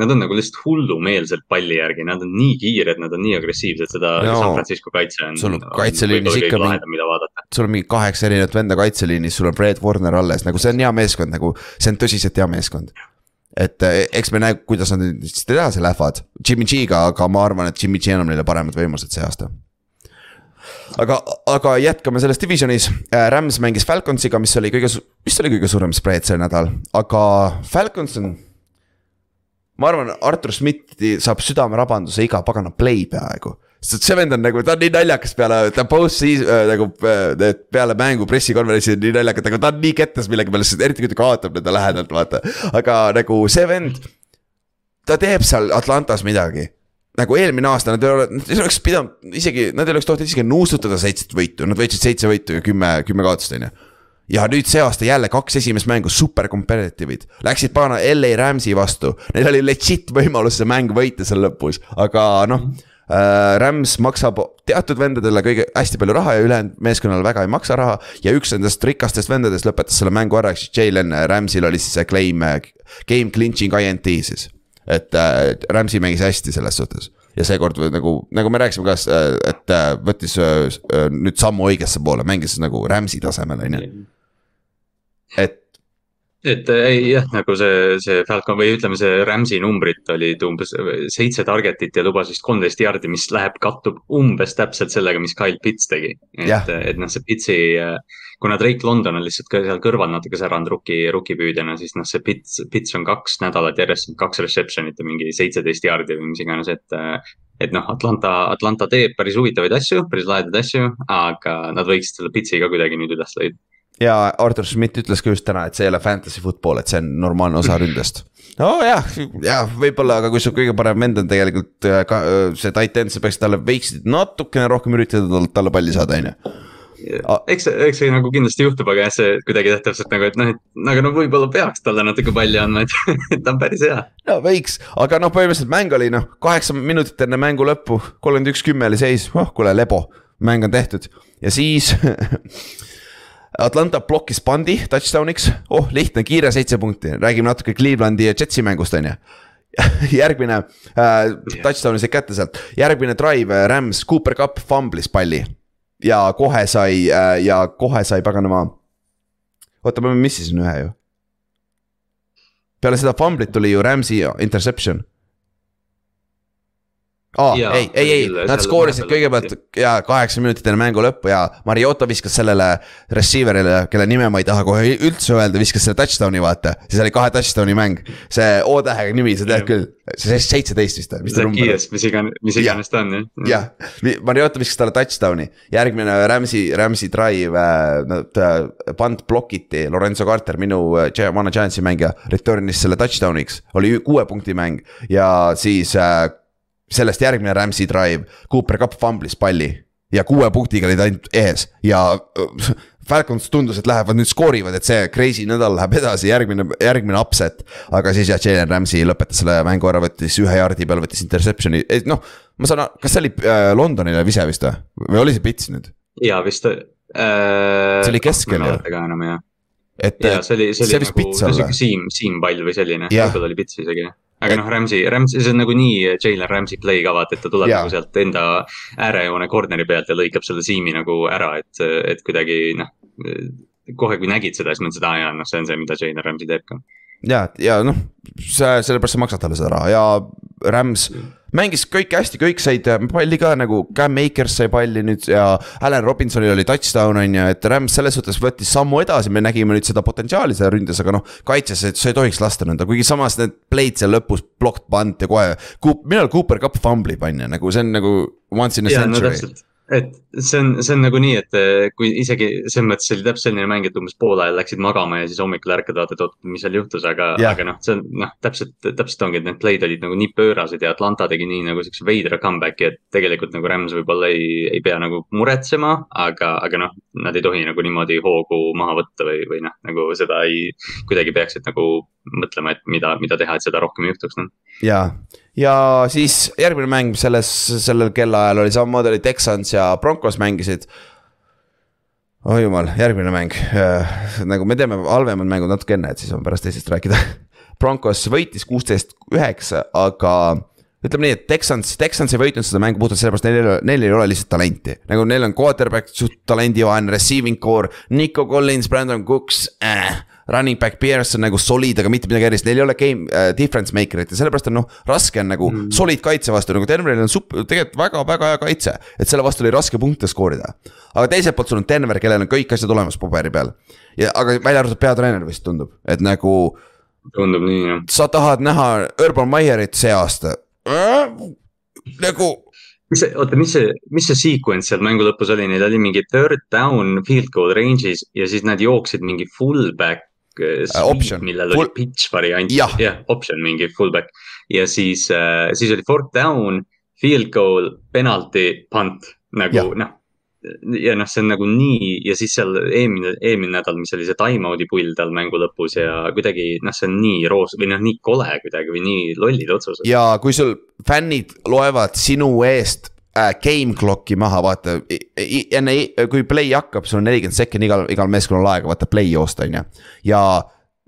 nad on nagu lihtsalt hullumeelselt palli järgi, nad on nii kiired, nad on nii agressiivsed, seda no, San Francisco kaitse on. sul on kaitseliinis ikka mingi, sul on mingi kaheksa erinevat venda kaitseliinis, sul on Fred Warner alles, nagu see on hea meeskond, nagu see on tõsiselt hea meeskond. Et eh, eks me näe, kuidas nad nüüd siis edasi lähevad, Jimmy G-ga, aga ma arvan, et Jimmy G annab neile paremad võimalused see aasta. Aga, aga jätkame selles divisionis, äh, Rams mängis Falconsiga, mis oli kõige, vist oli kõige suurem spread see nädal, aga Falcons on ma arvan, Artur Schmidti saab südamerabanduse iga pagana play peaaegu. sest see vend on nagu, ta on nii naljakas peale, ta post siis äh, nagu äh, peale mängu pressikonverentsi on nii naljakas, nagu ta on nii kettas millegipärast, eriti kui ta kaotab nende lähedalt, vaata. aga nagu see vend, ta teeb seal Atlantas midagi nagu eelmine aasta nad ei ole, nad ei oleks pidanud isegi, nad ei oleks tohtinud isegi nuusutada seitset võitu, nad võitsid seitse võitu ja kümme, kümme kaotust, on ju ja nüüd see aasta jälle kaks esimest mängu super competitive'id, läksid pana LA Rams'i vastu, neil oli legit võimalus see mäng võita seal lõpus, aga noh äh,. Rams maksab teatud vendadele kõige hästi palju raha ja ülejäänud meeskonnale väga ei maksa raha. ja üks nendest rikastest vendadest lõpetas selle mängu ära, ehk siis Jalen Rams'il oli siis see claim, game clinching INT siis. et äh, Rams'i mängis hästi selles suhtes ja seekord nagu, nagu me rääkisime ka, et äh, võttis äh, nüüd sammu õigesse poole, mängis nagu Rams'i tasemel, on ju. et et ei jah, nagu see, see Falcon või ütleme, see Rams'i numbrit olid umbes seitse target'it ja lubas vist kolmteist jaardi, mis läheb, kattub umbes täpselt sellega, mis Kyle Pitts tegi. et, et noh, see Pitsi, kuna Drake London on lihtsalt ka seal kõrval natuke säranud rookie, rookie püüdjana, siis noh, see Pitts, Pitts on kaks nädalat järjest kaks reception'it ja mingi seitseteist jaardi või mis iganes, et et noh, Atlanta, Atlanta teeb päris huvitavaid asju, päris lahedaid asju, aga nad võiksid selle pitsi ka kuidagi nüüd üles leida. Ja Artur Schmidt ütles ka just täna, et see ei ole fantasy football, et see on normaalne osa ründest. nojah, jah, võib-olla, aga kui su kõige parem vend on tegelikult äh, ka äh, see tight end, sa peaksid talle veiksid natukene rohkem üritada talle palli saada, on ju eks eks see nagu kindlasti juhtub, aga jah, see kuidagi täpselt nagu, et noh, et aga no võib-olla peaks talle natuke palli andma, et ta on päris hea. no võiks, aga noh, põhimõtteliselt mäng oli noh, kaheksa minutit enne mängu lõppu, kolmkümmend üks, kümme oli seis, oh kuule, lebo, mäng on tehtud ja siis Atlanta blokkis pandi touchdown'iks, oh lihtne, kiire seitse punkti, räägime natuke Clevelandi ja Jetsi mängust, on ju järgmine äh, touchdown'i sai kätte sealt, järgmine drive, äh, Rams, Cooper Cup fumblis palli. Ja kohe sai äh, ja kohe sai paganama. oota, ma missisin ühe ju. peale seda fumblit tuli ju Rams'i interception aa oh,, ei, ei, ei, nad skoorisid kõigepealt ja kaheksa minutit enne mängu lõppu ja Mariota viskas sellele receiver'ile, kelle nime ma ei taha kohe üldse öelda, viskas selle touchdown'i vaata. siis oli kahe touchdown'i mäng, see O-tähega nimi, sa tead küll, see seitseteist vist või, mis ta number on? mis iganes, mis iganes ta on jah. jah, Mariota viskas talle touchdown'i, järgmine Rams'i, Rams'i drive äh,, nad äh, pant blokiti, Lorenzo Carter, minu äh, vana Giantsi mängija, return'is selle touchdown'iks, oli kuue punkti mäng. Ja siis äh, sellest järgmine Rams'i drive, Cooper Cup fumblis palli ja kuue punktiga olid ainult ees ja äh, Falcons tundus, et lähevad nüüd skoorivad, et see crazy nädal läheb edasi, järgmine, järgmine upset. aga siis jah, Jalen Ramsey lõpetas selle mängu ära, võttis ühe jardi peal, võttis interception'i, noh. ma saan, kas see oli äh, Londonile vise vist või, või oli see pits nüüd? jaa, vist äh,. see oli keskel ju. et. jaa, see oli, see oli nagu, siim, siimpall või selline, võib-olla oli pits isegi aga noh, Rams'i, Rams'i, see on nagunii Jalen Rams'i play ka vaata, et ta tuleb ja. nagu sealt enda äärejoone corner'i pealt ja lõikab selle siimi nagu ära, et, et kuidagi noh. kohe, kui nägid seda, siis mõtlesid, aa jaa, noh, see on see, mida Jalen Rams'i teeb ka. ja, ja noh, see, sellepärast sa maksad talle seda raha ja Rams mm mängis kõik hästi, kõik said äh, palli ka nagu, Cam Akers sai palli nüüd ja Allan Robinsonil oli touchdown on ju, et Rams selles suhtes võttis sammu edasi, me nägime nüüd seda potentsiaali seal ründes, aga noh. kaitses, et sa ei tohiks lasta nõnda, kuigi samas need play'd seal lõpus, blocked punt ja kohe. millal Cooper Cup fumblib, on ju, nagu see on nagu once in a ja, century no, et see on, see on nagu nii, et eh, kui isegi selles mõttes oli täpselt selline mäng, et umbes poole ajal läksid magama ja siis hommikul ärkad, vaatad, oot, mis seal juhtus, aga yeah., aga noh, see on noh, täpselt, täpselt ongi, et need play'd olid nagu nii pöörased ja Atlanta tegi nii nagu siukse veidra comeback'i, et tegelikult nagu Rams võib-olla ei, ei pea nagu muretsema, aga, aga noh, nad ei tohi nagu niimoodi hoogu maha võtta või, või noh, nagu seda ei, kuidagi peaksid nagu mõtlema, et mida, mida teha, et seda rohkem ei juhtuks, noh. jaa ja siis järgmine mäng selles, sellel kellaajal oli samamoodi oli Texans ja Broncos mängisid. oh jumal, järgmine mäng äh,, nagu me teeme halvemad mängud natuke enne, et siis on pärast teisest rääkida Broncos võitis kuusteist, üheksa, aga ütleme nii, et Texans, Texans ei võitnud seda mängu puhtalt sellepärast, neil ei ole, neil ei ole lihtsalt talenti. nagu neil on quarterback suht talendivaene, receiving core, Nico Collins, Brandon Cooks äh running back Pierce on nagu solid, aga mitte midagi erilist, neil ei ole game uh, difference maker'it ja sellepärast on noh, raske on nagu mm. solid kaitse vastu, nagu Denveril on sup-, tegelikult väga-väga hea kaitse. et selle vastu oli raske punkte skoorida. aga teiselt poolt sul on Denver, kellel on kõik asjad olemas paberi peal. ja, aga välja arvatud peatreener vist tundub, et nagu. tundub nii jah. sa tahad näha Urban Meyerit see aasta äh,? nagu mis see, oota, mis see, mis see sequence seal mängu lõpus oli, neil oli mingi third down field goal range'is ja siis nad jooksid mingi fullback uh, option. millel Full... oli pitch variant, jah. Ja,, option mingi fullback. Ja siis uh,, siis oli fourth down, field goal, penalty, punt. Nagu noh ja noh, see on nagu nii ja siis seal eelmine, eelmine nädal, mis oli see time-out'i pull tal mängu lõpus ja kuidagi noh, see on nii roos või noh, nii kole kuidagi või nii lollid otsused. ja kui sul fännid loevad sinu eest äh, game clock'i maha, vaata. enne, kui play hakkab, sul on nelikümmend sekki igal, igal meeskonnal aega, vaata play joosta, on ju. ja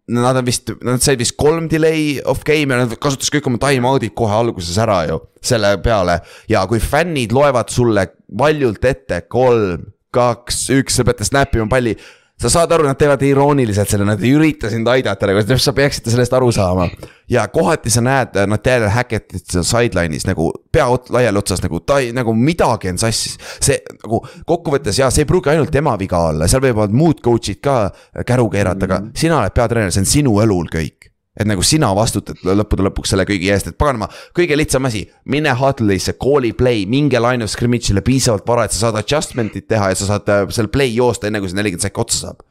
Nad on vist, nad said vist kolm delay of game ja nad kasutas kõik oma time-out'id kohe alguses ära ju, selle peale. ja kui fännid loevad sulle valjult ette kolm, kaks, üks, sa pead snap ima palli sa saad aru, nad teevad irooniliselt selle, nad ei ürita sind aidata nagu, sa peaksid sellest aru saama. ja kohati sa näed, nad teevad Hacketit seal sideline'is nagu pea laiali otsas nagu ta ei, nagu midagi on sassis. see nagu kokkuvõttes ja see ei pruugi ainult tema viga olla, seal võivad muud coach'id ka käru keerata, aga mhm. sina oled peatreener, see on sinu õlul kõik et nagu sina vastutad lõppude lõpuks selle kõigi eest, et paganama, kõige lihtsam asi, mine huddle'isse, call'i play, minge line of scrimmage'ile piisavalt vara, et sa saad adjustment'id teha ja sa saad äh, selle play joosta, enne kui see nelikümmend sekki otsa saab.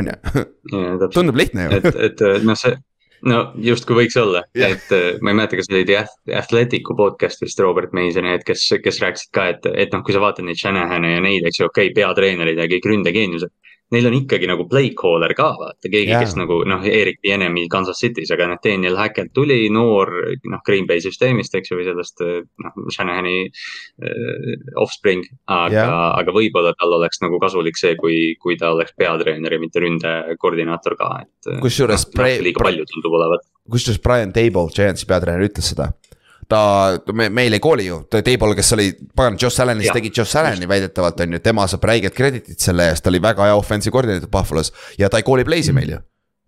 on ju, tundub lihtne ju. et, et noh, see, no justkui võiks olla yeah., et äh, ma ei mäleta, kas oli The Athleticu podcast'ist Robert Masoni, et kes, kes rääkisid ka, et, et noh, kui sa vaatad neid Shanahan'e ja neid, eks ju, okei okay,, peatreenerid ja kõik ründegeeniused neil on ikkagi nagu play caller ka vaata, keegi yeah., kes nagu noh, Erik Bienemi Kansas City's, aga noh, Daniel Hackett tuli noor noh, Green Bay süsteemist, eks ju, või sellest noh, Shanahani äh, offspring. aga yeah., aga võib-olla tal oleks nagu kasulik see, kui, kui ta oleks peatreener ja mitte ründekoordinaator ka, et. kusjuures no,. liiga palju tundub olevat. kusjuures Brian Table, Giantsi peatreener ütles seda ta, me, meil ei kooli ju, Teibol, kes oli, pagan, Josh Allanist tegi Josh Allani väidetavalt on ju, tema saab räiget kreditit selle eest, ta oli väga hea offensive koordineeter Buffalo's. Ja ta ei kooli Blaze'i meil ju.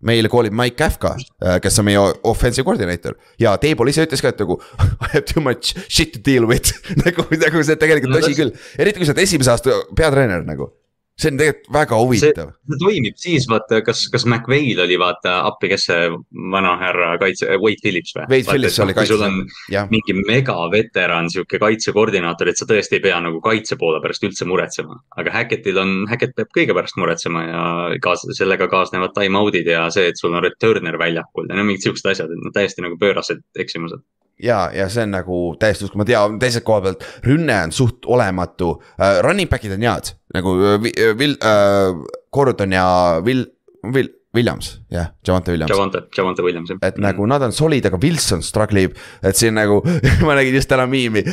Meil koolib Mike Kafka, äh, kes on meie offensive coordinator. Ja Teibol ise ütles ka, et nagu I have too much shit to deal with. Nagu, nagu see tegelikult no, tõsi küll, eriti kui sa oled esimese aasta peatreener nagu see on tegelikult väga huvitav. see toimib siis vaata, kas, kas McVeil oli vaata appi, kes see vanahärra kaitse, Wade Phillips või? Wade Phillips oli kaitse. sul on ja. mingi megaveteran, sihuke kaitsekoordinaator, et sa tõesti ei pea nagu kaitse poole pärast üldse muretsema. aga Hackettil on, Hackett peab kõige pärast muretsema ja kaas-, sellega kaasnevad time-out'id ja see, et sul on returner väljakul ja no mingid siuksed asjad, et noh, täiesti nagu pöörased eksimused ja, ja see on nagu täiesti uskumatu ja teiselt koha pealt rünne on suht olematu uh,. Running back'id on head nagu uh, Will uh,, Gordon ja Will, Will Williams, jah Javante Williams. Javante, Javante Williams jah. et mm. nagu nad on solid, aga Wilson struggle ib, et siin nagu ma nägin just täna miimi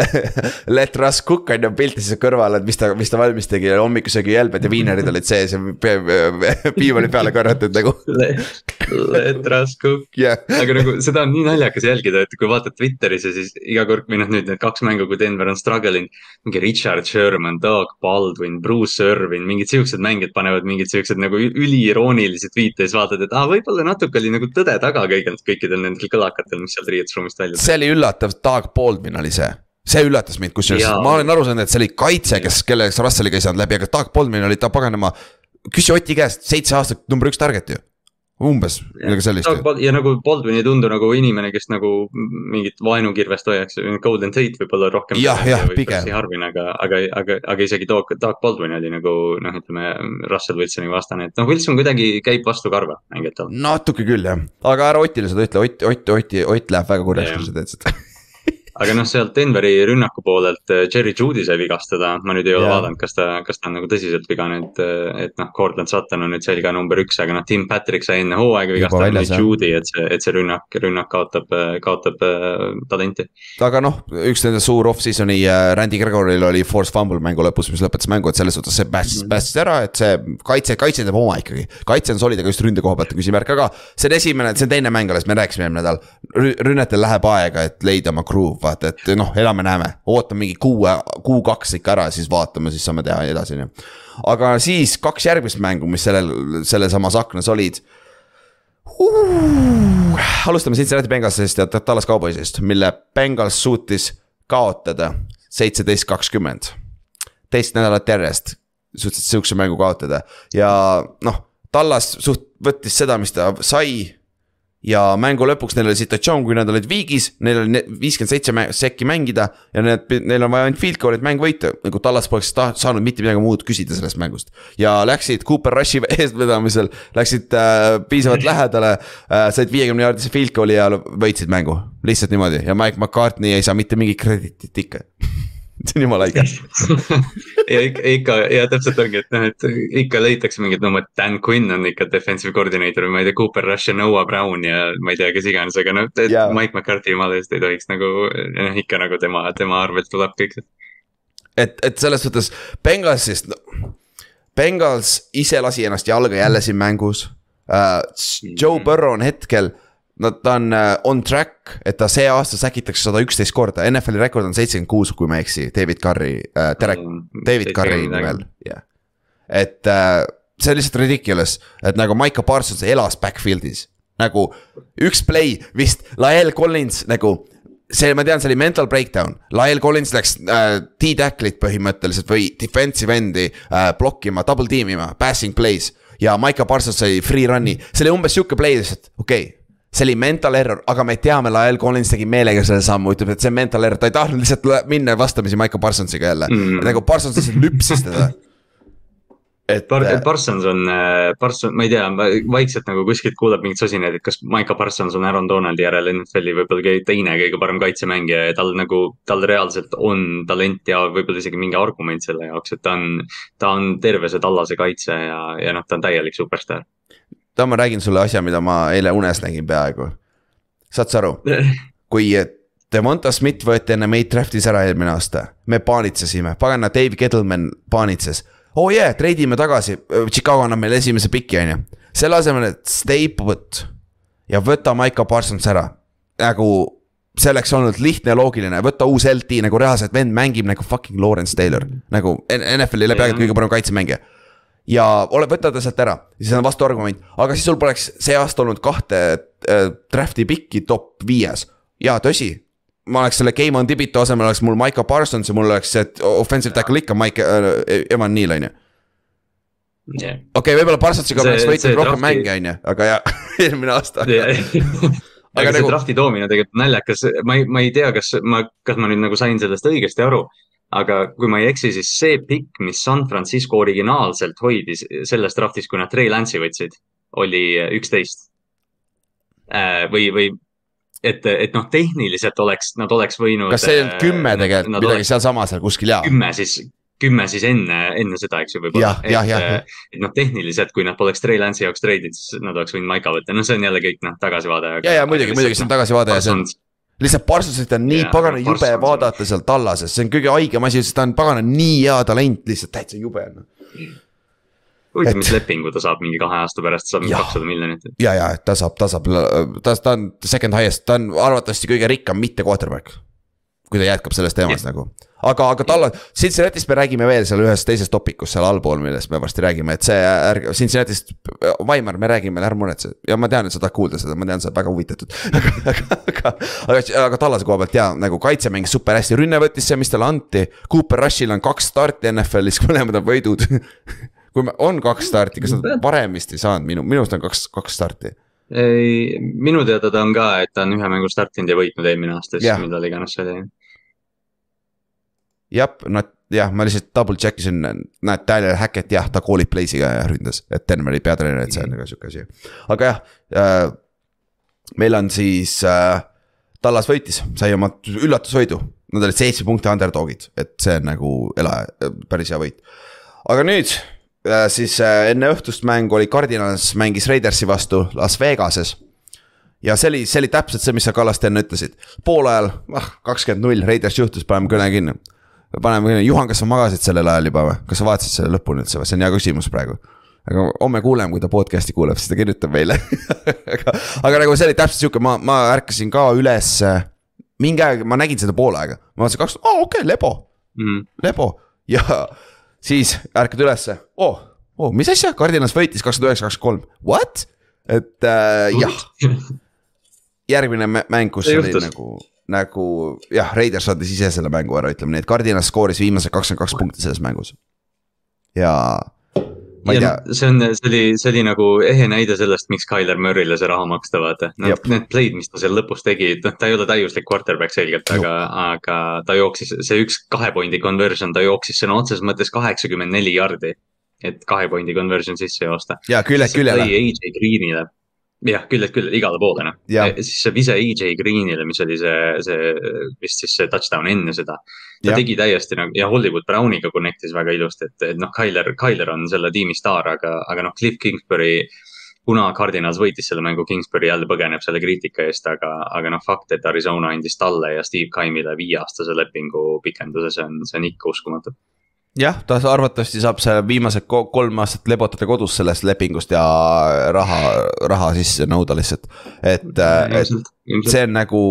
Let Russ Cook on ju piltis kõrval, et mis ta, mis ta valmis tegi, hommikusöögi jälbed ja viinerid olid sees ja piim oli peale korjatud nagu Let Russ Cook yeah., aga nagu seda on nii naljakas jälgida, et kui vaatad Twitteris ja siis iga kord või noh, nüüd need kaks mängu, kui Denver on struggle inud. mingi Richard Sherman, Doug Baldwin, Bruce Irvin, mingid siuksed mängijad panevad mingid siuksed nagu üliiroonilised tweet'e ja siis vaatad, et aa, võib-olla natuke oli nagu tõde taga kõigil, kõikidel nendel kõlakatel, mis sealt riietusruumist välja. see oli üllatav, Doug Baldwin oli see see üllatas mind, kusjuures ma olen aru saanud, et see oli kaitse, kes, kellega Russelliga ei saanud läbi, aga Doug Baldwin oli ta paganama. küsi Oti käest, seitse aastat number üks target ju umbes midagi sellist. ja nagu Baldwin ei tundu nagu inimene, kes nagu mingit vaenukirvest hoiaks, Golden Tate võib-olla rohkem. jah, jah, pigem. Harvin, aga, aga, aga, aga isegi Doug, Doug Baldwin oli nagu noh, ütleme Russell Wilsoni vastane, et noh, Wilson kuidagi käib vastu karva mängijatel. natuke küll jah, aga ära Otile seda ütle, Ott, Ott, Ott, Ott läheb väga kurjaks, kui sa teed seda aga noh, sealt Denveri rünnaku poolelt eh, Jerry Judy sai vigastada, ma nüüd ei ole yeah. vaadanud, kas ta, kas ta on nagu tõsiselt vigane, et, eh, et noh, Cortland Sutton on nüüd selga number üks, aga noh, Tim Patrick sai enne hooaega vigastada, nüüd Judy, et see, et see rünnak, rünnak kaotab, kaotab äh, talenti. aga noh, üks nende suur off-season'i äh, Randy Gregoril oli force fumble mängu lõpus, mis lõpetas mängu, et selles suhtes see päästis -hmm. päästis ära, et see kaitse, kaitse teeb oma ikkagi. kaitse on solid, aga just ründe koha pealt on küsimärk, aga see on esimene, see on teine mäng alles, me rääkisime eelmine nädal. rünnetel läheb aega, et leida oma groove, vaata, et noh, elame-näeme, ootame mingi kuu, kuu-kaks ikka ära, siis vaatame, siis saame teha edasi, on ju. aga siis kaks järgmist mängu, mis sellel, selles samas aknas olid uh,. alustame Cincinnati Bengalsist ja Dallas Cowboysist, mille Bengals suutis kaotada seitseteist, kakskümmend. teist nädalat järjest suutsid sihukese mängu kaotada ja noh, Tallas suht võttis seda, mis ta sai ja mängu lõpuks neil oli situatsioon, kui nad olid viigis, neil oli viiskümmend seitse sekki mängida ja need, neil on vaja ainult field goal'it mäng võita, nagu Tallas poleks saanud mitte midagi muud küsida sellest mängust. ja läksid Cooper Rushi eestvedamisel, läksid äh, piisavalt lähedale äh,, said viiekümne jaardise field goal'i ja võitsid mängu, lihtsalt niimoodi. Ja Mike McCartney ei saa mitte mingit kreditit ikka see on jumala äge ja ikka, ikka ja täpselt ongi, et noh, et ikka leitakse mingid, no ma, Dan Quinn on ikka defensive coordinator või ma ei tea, Cooper Rush ja Noah Brown ja ma ei tea, kes iganes, aga noh, yeah. Mike McCarthy jumala eest ei tohiks nagu, noh ikka nagu tema, tema arvelt tuleb kõik et, et selles suhtes Bengalsist no,, Bengals ise lasi ennast jalga jälle siin mängus uh,. Joe. Burrow on hetkel no ta on uh, on track, et ta see aasta säkitakse sada üksteist korda, NFL-i rekord on seitsekümmend kuus, kui ma ei eksi, David Carri uh,, Derek, David Carri nimel, jah. Et uh, see on lihtsalt ridiculous, et nagu Maiko Parsons elas backfield'is. nagu üks play vist, Lael Collins nagu see, ma tean, see oli mental breakdown, Lael Collins läks äh, T-tacklit põhimõtteliselt või defensive end'i äh, blokkima, double team ima, passing plays. ja Maiko Parsons sai free run'i, see oli umbes sihuke play lihtsalt, okei okay see oli mental error, aga me teame, Lael Collins tegi meelega selle sammu, ütleb, et see on mental error, ta ei tahtnud lihtsalt minna vastamisi Michael Parsonsiga jälle mm. nagu Parsons lihtsalt lüpsis teda et Par. Parsons on, Parsons, ma ei tea, vaikselt nagu kuskilt kuuleb mingeid sosinaid, et kas Maiko Parsons on Aaron Donaldi järel NFL-i võib-olla teine kõige parem kaitsemängija ja tal nagu, tal reaalselt on talent ja võib-olla isegi mingi argument selle jaoks, et ta on. ta on terve see tallase kaitse ja, ja noh, ta on täielik superstaar. Ta, ma räägin sulle asja, mida ma eile unes nägin peaaegu. saad sa aru, kui Demonta Smith võeti enne meid draft'is ära eelmine aasta, me paanitsesime, pagana Dave Gettleman paanitses oo oh yeah, treidime tagasi, Chicago annab meile esimese piki, on ju. selle asemel, et stay put ja võta Maiko Parsons ära, nagu see oleks olnud lihtne ja loogiline, võtta uus LT nagu reaalselt vend mängib nagu fucking Lawrence Taylor. nagu NFL-i läbi aegade kõige parem kaitsemängija. Ja ole, võta ta sealt ära, siis on vastuargument, aga siis sul poleks see aasta olnud kahte äh, draft'i pikki top viies. ja tõsi, ma oleks selle Game on Dibito asemel oleks mul Maiko Parsons ja mul oleks see offensive tackle ikka Mike äh,, Evan Neal on ju. okei, võib-olla Parsonsiga oleks võitnud rohkem drafti... mänge, on ju, aga jah, eelmine aasta. Aga, aga see nagu... drafti toomine tegelikult naljakas, ma ei, ma ei tea, kas ma, kas ma nüüd nagu sain sellest õigesti aru. Aga kui ma ei eksi, siis see pikk, mis San Francisco originaalselt hoidis selles draftis, kui nad Trey Lance'i võtsid, oli üksteist. Äh, või, või et, et noh, tehniliselt oleks, nad oleks võinud. kas see ei olnud kümme tegelikult, midagi oleks... sealsamas seal kuskil jaa? kümme siis, kümme siis enne, enne seda, eks ju, võib-olla. et, et noh, tehniliselt, kui nad poleks Trey Lance'i jaoks treidid, siis nad oleks võinud Maika võtta, no see on jälle kõik noh, tagasivaade. ja, ja muidugi, muidugi see on tagasivaade ja see on lihtsalt Parsonsit on nii ja, pagana jube Parsons. vaadata seal tallases, see on kõige haigem asi, sest ta on pagana nii hea talent, lihtsalt täitsa jube on huvitav, mis lepingu ta saab mingi kahe aasta pärast, saab mingi kakssada miljonit. ja, ja ta saab, ta saab, ta, ta on second highest, ta on arvatavasti kõige rikkam mitte quarterback. Kui ta jätkab selles teemas ja. nagu, aga, aga talla, Cincinnati'st me räägime veel seal ühes teises topikus seal allpool, millest me varsti räägime, et see ärge, Cincinnati'st, Vaimar, me räägime, ärme muretse. ja ma tean, et sa tahad kuulda seda, ma tean, sa oled väga huvitatud aga, aga, aga, aga, aga tallase koha pealt jaa, nagu kaitse mängis super hästi, rünne võttis see, mis talle anti. Cooper Rushil on kaks starti NFL-is, mõlemad on võidud kui on kaks starti, kas nad varem vist ei saanud, minu, minu arust on kaks, kaks starti. ei, minu teada ta on ka, et ta on ühe mängu startinud ja võitnud eelmine aasta, siis millal iganes see oli. Jah, nad jah, ma lihtsalt double check isin, näed, Tyler Hackett jah, ta koolib Blaze'iga ja ründas, et Denveri peatreener, et see on nagu sihuke asi. aga jah äh,, meil on siis äh,, Tallas võitis, sai oma üllatusvõidu. Nad olid seitse punkti underdog'id, et see on nagu ela, päris hea võit. aga nüüd äh, siis äh, enne õhtust mängu oli Cardinals mängis Raidersi vastu Las Vegases ja see oli, see oli täpselt see, mis sa Kallaste enne ütlesid, poolajal, ah kakskümmend null, Raiders juhtus, paneme kõne kinni paneme Juhan, kas sa magasid sellel ajal juba või, kas sa vaatasid selle lõpuni üldse või, see on hea küsimus praegu. aga homme kuuleme, kui ta podcast'i kuuleb, siis ta kirjutab meile aga, aga nagu see oli täpselt sihuke, ma, ma ärkasin ka üles. mingi aeg ma nägin seda pool aega, ma vaatasin kaks, aa okei okay,, lebo mm., lebo ja siis ärkad ülesse, oo oh,, oh, mis asja, Cardinals võitis kakskümmend üheksa, kakskümmend kolm, what? et äh, jah. järgmine mäng, kus oli nagu nagu jah, Raiders saatis ise selle mängu ära, ütleme nii, et Cardinal skooris viimased kakskümmend kaks punkti selles mängus. ja ma ei tea. see on, see oli, see oli nagu ehe näide sellest, miks Tyler Murry'le see raha maksta, vaata. Need, need play'd, mis ta seal lõpus tegi, noh, ta ei ole täiuslik quarterback selgelt, aga aga ta jooksis, see üks kahe pointi conversion, ta jooksis sõna otseses mõttes kaheksakümmend neli jardi. et kahe pointi conversion sisse joosta. ja küljest küljele. AJ Greenile jah, küljest küljele, igale poole noh. siis see vise EJ Greenile, mis oli see, see vist siis see touchdown enne seda. ta ja. tegi täiesti nagu ja Hollywood Browniga connect'is väga ilusti, et, et noh, Tyler, Tyler on selle tiimi staar, aga, aga noh, Cliff Kingsbury. kuna Cardinals võitis selle mängu, Kingsbury jälle põgeneb selle kriitika eest, aga, aga noh, fakt, et Arizona andis talle ja Steve Kaimile viieaastase lepingu pikenduse, see on, see on ikka uskumatu jah, ta arvatavasti saab seal viimased kolm aastat lebotada kodus sellest lepingust ja raha, raha sisse nõuda lihtsalt. et, et see on nagu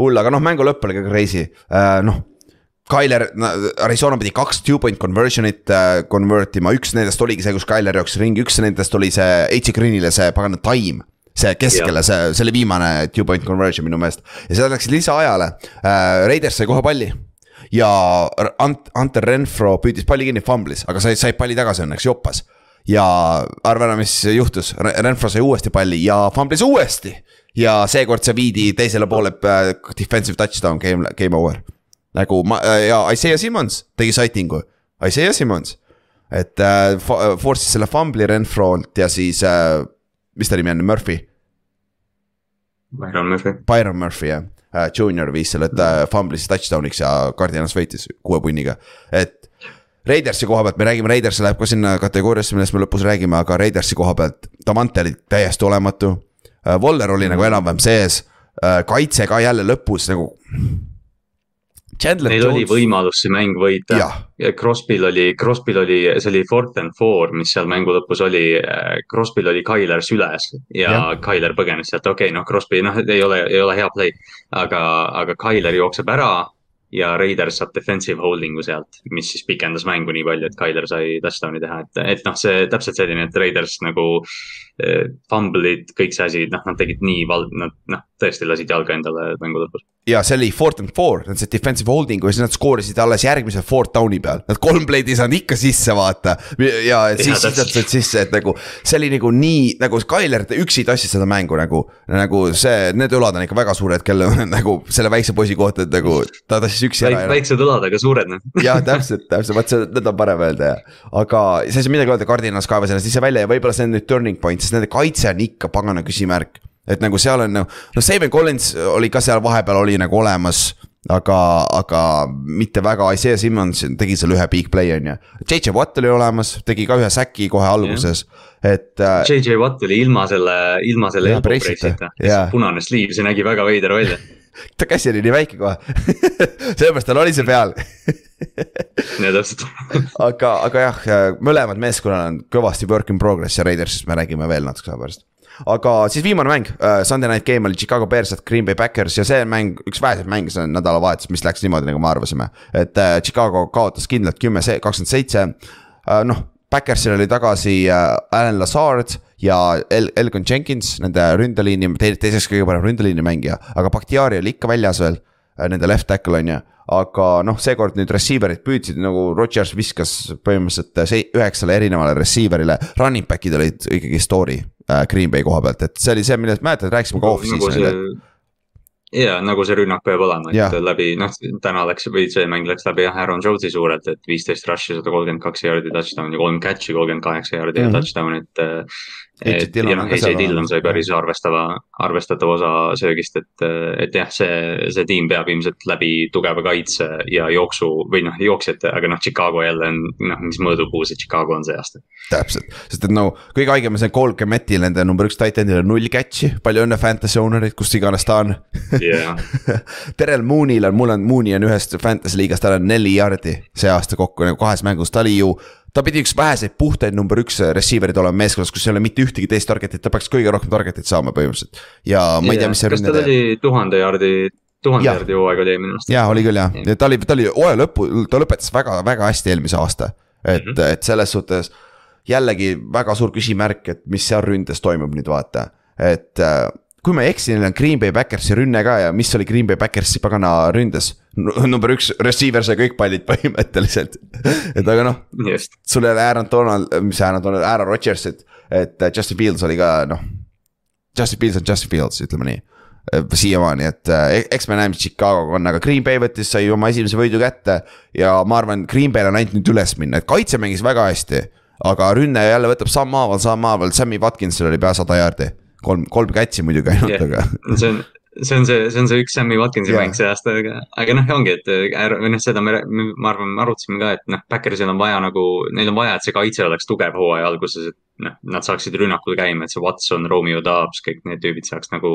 hull, aga noh, mängu lõpp oli ka crazy, noh Tyler, Arizona pidi kaks two point conversion'it äh, convert ima, üks nendest oligi see, kus Tyler jooksis ringi, üks nendest oli see AJ Greenile see pagana time. see keskele, see, see oli viimane two point conversion minu meelest. Ja seda läks lisaajale. Äh,, Raiders sai kohe palli ja Ant-, Hunter Renfro püüdis palli kinni, fumblis, aga sai, sai palli tagasi õnneks, joppas. ja arva ära, mis juhtus, Renfro sai uuesti palli ja fumblis uuesti. ja seekord see viidi teisele poole äh, defensive touchdown, game, game over nagu ma ja Isaiah Simmons tegi sighting'u, Isaiah Simmons. et äh, force'is selle fumbli Renfro'lt ja siis äh,, mis ta nimi on, Murphy? Byron Murphy. Byron Murphy jah äh,, Junior viis selle äh, fumblis touchdown'iks ja Cardinals võitis kuue punniga, et. Raidersi koha pealt, me räägime, Raiders läheb ka sinna kategooriasse, millest me lõpus räägime, aga Raidersi koha pealt, Davante oli täiesti olematu äh,. Waller oli nagu enam-vähem sees äh,, kaitse ka jälle lõpus nagu Chandler Neil Jones. oli võimalus see mäng võita ja, ja Crosby'l oli, Crosby'l oli, see oli fourth and four, mis seal mängu lõpus oli. Äh, Crosby'l oli Tyler süles ja, ja. Tyler põgenes sealt, okei okay,, noh, Crosby, noh, ei ole, ei ole hea play. aga, aga Tyler jookseb ära ja Raiders saab defensive holding'u sealt, mis siis pikendas mängu nii palju, et Tyler sai touchdown'i teha, et, et noh, see täpselt selline, et Raiders nagu eh,. Fumble'id, kõik see asi, noh, nad tegid nii val-, nad noh, tõesti lasid jalga endale mängu lõpus. ja see oli fourth and four, nad said defensive holding'u ja siis nad skoorisid alles järgmise fourth down'i peal. Nad kolm play'd ei saanud ikka sisse vaata ja siis, siis nad said sisse, et nagu see oli nagu nii nagu Tyler üksi tassis seda mängu nagu. nagu see, need õlad on ikka väga suured, kelle nagu selle väikse poisi kohta, et nagu ta tassis üksi ära. väiksed õlad, aga suured noh. jah, täpselt, täpselt, vot see, need on parem öelda ja. aga sa ei saa midagi öelda, Cardinals kaevas ennast ise välja ja võib-olla see on nüüd turning point, sest nende kaitse on ikka pagana küsimärk. et nagu seal on nagu, no Steven Collins oli ka seal vahepeal oli nagu olemas aga, aga mitte väga, Isaiah Simmons tegi seal ühe big play on ju. JJ Watt oli olemas, tegi ka ühe säki kohe alguses, et äh,. JJ Watt oli ilma selle, ilma selle elbow brace'ita, punane sliiv, see nägi väga veider välja ta käsi oli nii väike kohe. Sellepärast tal oli see peal. Ja täpselt. Aga, aga jah, mõlemad meeskonnad on kõvasti work in progress ja Raidersist me räägime veel natuke aja pärast. Aga siis viimane mäng uh,, Sunday night game oli Chicago Bears at Green Bay Packers ja see mäng, üks väheseid mänge sellel nädalavahetusel, mis läks niimoodi, nagu me arvasime. et uh, Chicago kaotas kindlalt kümme, kakskümmend seitse, uh, noh, Backersil oli tagasi Alan Lazard ja El-, Elgon Jenkins, nende ründeliini te, teiseks kõige parem ründeliini mängija, aga Bakhtiari oli ikka väljas veel. Uh, nende left tackle on ju, aga noh, seekord nüüd receiver'id püüdsid nagu Rodgers viskas põhimõtteliselt uh, üheksale erinevale receiver'ile, running back'id olid ikkagi story uh, Green Bay koha pealt, et see oli see, millest mäletad, rääkisime ka off-season'il nagu, ja nagu see rünnak peab olema, et ja. läbi, noh, täna läks või see mäng läks läbi jah, Aaron Jones'i suurelt, et viisteist rush'i, sada kolmkümmend kaks jaardi touchdown ja kolm catch'i, kolmkümmend kaheksa jaardi mm -hmm. touchdown, et et ja noh, AJ Dillon sai päris arvestava, arvestatava osa söögist, et, et jah, see, see tiim peab ilmselt läbi tugeva kaitse ja jooksu või noh, jooksjate, aga noh, Chicago jälle on noh, mis mõõdupuu see Chicago on see aasta. täpselt, sest et no kõige haigem on see Cole Kemetil, nende number üks titan'il on null catch'i, palju õnne fantasy owner'id, kus iganes ta on. Yeah. Terel Moonil on, mul on, Mooney on ühest fantasy liigast, tal on neli jardi see aasta kokku nagu kahes mängus, ta oli ju ta pidi üks väheseid puhtaid number üks receiver'id olema meeskonnas, kus ei ole mitte ühtegi teist target'it, ta peaks kõige rohkem target'it saama põhimõtteliselt. ja ma ei tea, mis see kas tal oli tuhande jaardi, tuhande jaardi hooaeg oli eelmine aasta? jaa, oli küll jah, ja ta oli, ta oli hooaja lõpu, ta lõpetas väga, väga hästi eelmise aasta. et mm, -hmm. et selles suhtes jällegi väga suur küsimärk, et mis seal ründes toimub nüüd vaata, et äh, kui ma ei eksi, neil on Green Bay Backersi rünne ka ja mis oli Green Bay Backersi pagana ründes number üks receiver sai kõik pallid põhimõtteliselt et aga noh, sul ei ole Aaron Donald, mis Aaron Donald, Aaron Rodgers, et, et äh, Justin Fields oli ka noh. Justin Fields on Justin Fields, ütleme nii äh, siiamaani, et äh, eks me näeme, mis Chicago'ga on, aga Green Bay võttis, sai oma esimese võidu kätte. ja ma arvan, Green Bay'l on ainult nüüd üles minna, et kaitse mängis väga hästi. aga rünne jälle võtab sammhaaval, sammhaaval, Sammy Watkinsil oli pea sada jaardi. Kolm, kolm catch'i muidugi ainult yeah., aga see on see on see, see on see üks Sammy Watkinsi yeah. mäng see aasta, aga, aga noh, ongi, et äh, või noh, seda me, ma arvan, me arutasime ka, et noh, Backersil on vaja nagu, neil on vaja, et see kaitse oleks tugev hooaja alguses, et noh, nad saaksid rünnakul käima, et see Watson, Romeo Dobbs, kõik need tüübid saaks nagu.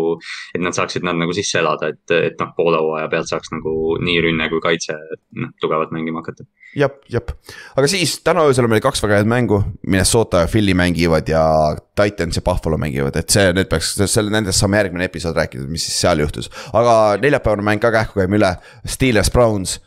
et nad saaksid nad nagu sisse elada, et, et noh, poole hooaja pealt saaks nagu nii rünne kui kaitse noh, tugevalt mängima hakata. jep, jep, aga siis täna öösel on meil kaks väga head mängu, Minnesota ja Philly mängivad ja Titans ja Buffalo mängivad, et see, need peaks, selle, nendest saame järgmine episood rääkida, mis siis seal juhtus. aga neljapäevane mäng ka kähku käime üle, Steelers, Browns.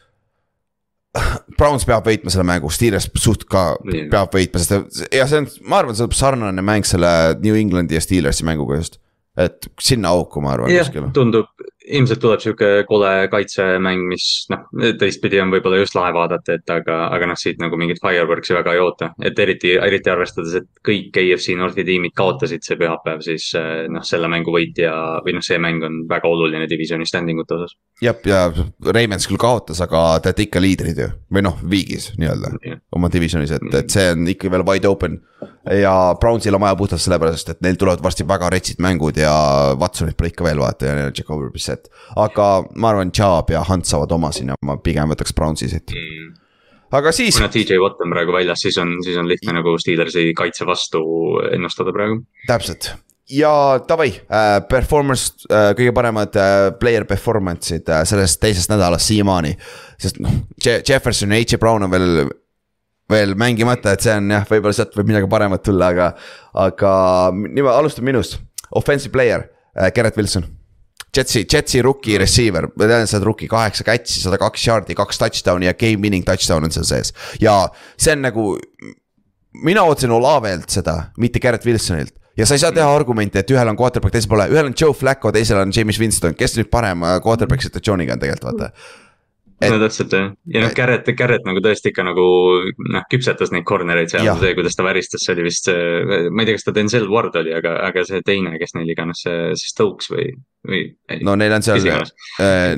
Browns peab võitma selle mängu, Steelers suht ka Nii. peab võitma, sest ja see on, ma arvan, see on sarnane mäng selle New Englandi ja Steelersi mänguga just. et sinna auku, ma arvan, jah tundub, ilmselt tuleb sihuke kole kaitsemäng, mis noh, teistpidi on võib-olla just lahe vaadata, et aga, aga noh, siit nagu mingit fireworks'i väga ei oota. et eriti, eriti arvestades, et kõik AFC Northi tiimid kaotasid see pühapäev, siis eh, noh, selle mängu võitja või noh, see mäng on väga oluline divisjoni standing ute osas. jah, ja Ravens küll kaotas, aga te olete ikka liidrid ju, või noh, viigis nii-öelda oma divisionis, et, et see on ikkagi veel wide open. ja Brownsil on vaja puhtalt sellepärast, et neil tulevad varsti väga retsid mängud ja Watsonit pole ikka veel vaata ja neil on Jacobi Brissett. aga ma arvan, Chubb ja Hunt saavad oma siin ja ma pigem võtaks Brownsi siit, aga siis kuna TJ Watt on praegu väljas, siis on, siis on lihtne nagu Steelersi kaitse vastu ennustada praegu. täpselt ja davai äh,, performance äh,, kõige paremad äh, player performance'id äh, sellest teisest nädalast siiamaani. sest noh, Jefferson ja H. Brown on veel, veel mängimata, et see on jah, võib-olla sealt võib midagi paremat tulla, aga, aga niimoodi alustame minust. Offensive player äh,, Gerrit Wilson. Jetsi, Jetsi rookie receiver, ma tean, sa oled rookie, kaheksa catch'i, sada kaks yard'i, kaks touchdown'i ja game winning touchdown on seal sees. Ja see on nagu mina ootasin Olavelt seda, mitte Garrett Wilsonilt. Ja sa ei saa teha argumente, et ühel on quarterback, teisel pole, ühel on Joe Flacco, teisel on James Winston, kes nüüd parem äh, quarterback situatsiooniga on tegelikult vaata. Et- no täpselt jah, ja noh, Garrett, Garrett nagu tõesti ikka nagu noh, küpsetas neid corner'eid seal Jah., see, kuidas ta väristas, see oli vist see, ma ei tea, kas ta Denzel Ward oli, aga, aga see teine, kes neil iganes see, see Stokes või, või. no neil on seal iganes,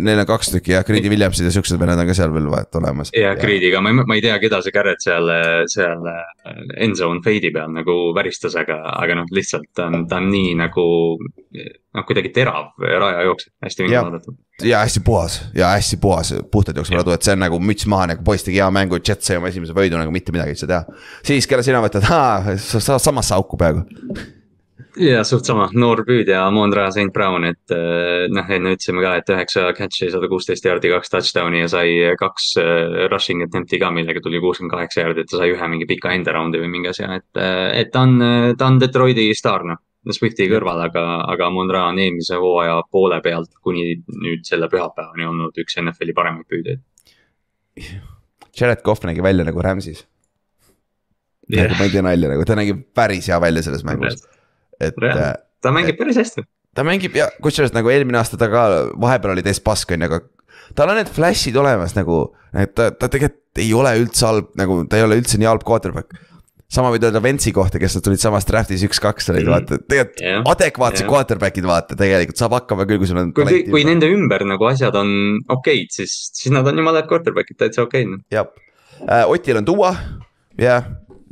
neil on kaks tükki ja Greedy Williamsid ja siuksed vennad on ka seal veel vaata olemas. ja Creed'iga, ma ei, ma ei tea, keda see Garrett seal, seal endzone fade'i peal nagu väristas, aga, aga noh, lihtsalt ta on, ta on nii nagu noh, kuidagi terav rajajooksja, hästi vinge Jah. vaadata. Ja hästi puhas ja hästi puhas, puhtalt jookseb radu, et see on nagu müts maha nagu poiss tegi hea mängu, Jet sai oma esimese võidu nagu mitte midagi ei saa teha. siis, kelle sina võtad, sa saad samasse auku peaaegu. ja suht sama, noor püüdja Mondra St Brown, et eh, noh, enne ütlesime ka, et üheksa catch'i, sada kuusteist jaardi, kaks touchdown'i ja sai kaks eh, rushing attempt'i ka, millega tuli kuuskümmend kaheksa jaardi, et ta sai ühe mingi pika end around'i või mingi asja, et, et ta on, ta on Detroiti staar, noh. Swifti kõrval, aga, aga Mondra on eelmise hooaja poole pealt kuni nüüd selle pühapäevani olnud üks NFL-i paremaid püüdjaid. Jared Cough nägi välja nagu Rams'is. nagu ma ei tee nalja, nagu ta nägi päris hea välja selles mängus. et äh, ta mängib päris hästi. ta mängib ja kusjuures nagu eelmine aasta ta ka vahepeal oli täis pask on ju, aga tal on need flash'id olemas nagu, et ta, ta tegelikult ei ole üldse halb, nagu ta ei ole üldse nii halb quarterback. Sama võid öelda Ventsi kohta, kes nad tulid samast draft'is üks-kaks olid, Mhm. vaata, tegelikult Jah, adekvaatsed jah. quarterback'id vaata, tegelikult saab hakkama küll, kui sul on. kui, kui nende ümber nagu asjad on okeid, siis, siis nad on jumala head quarterback'id, täitsa okeid noh. jah äh,, Otil on tuua, jah,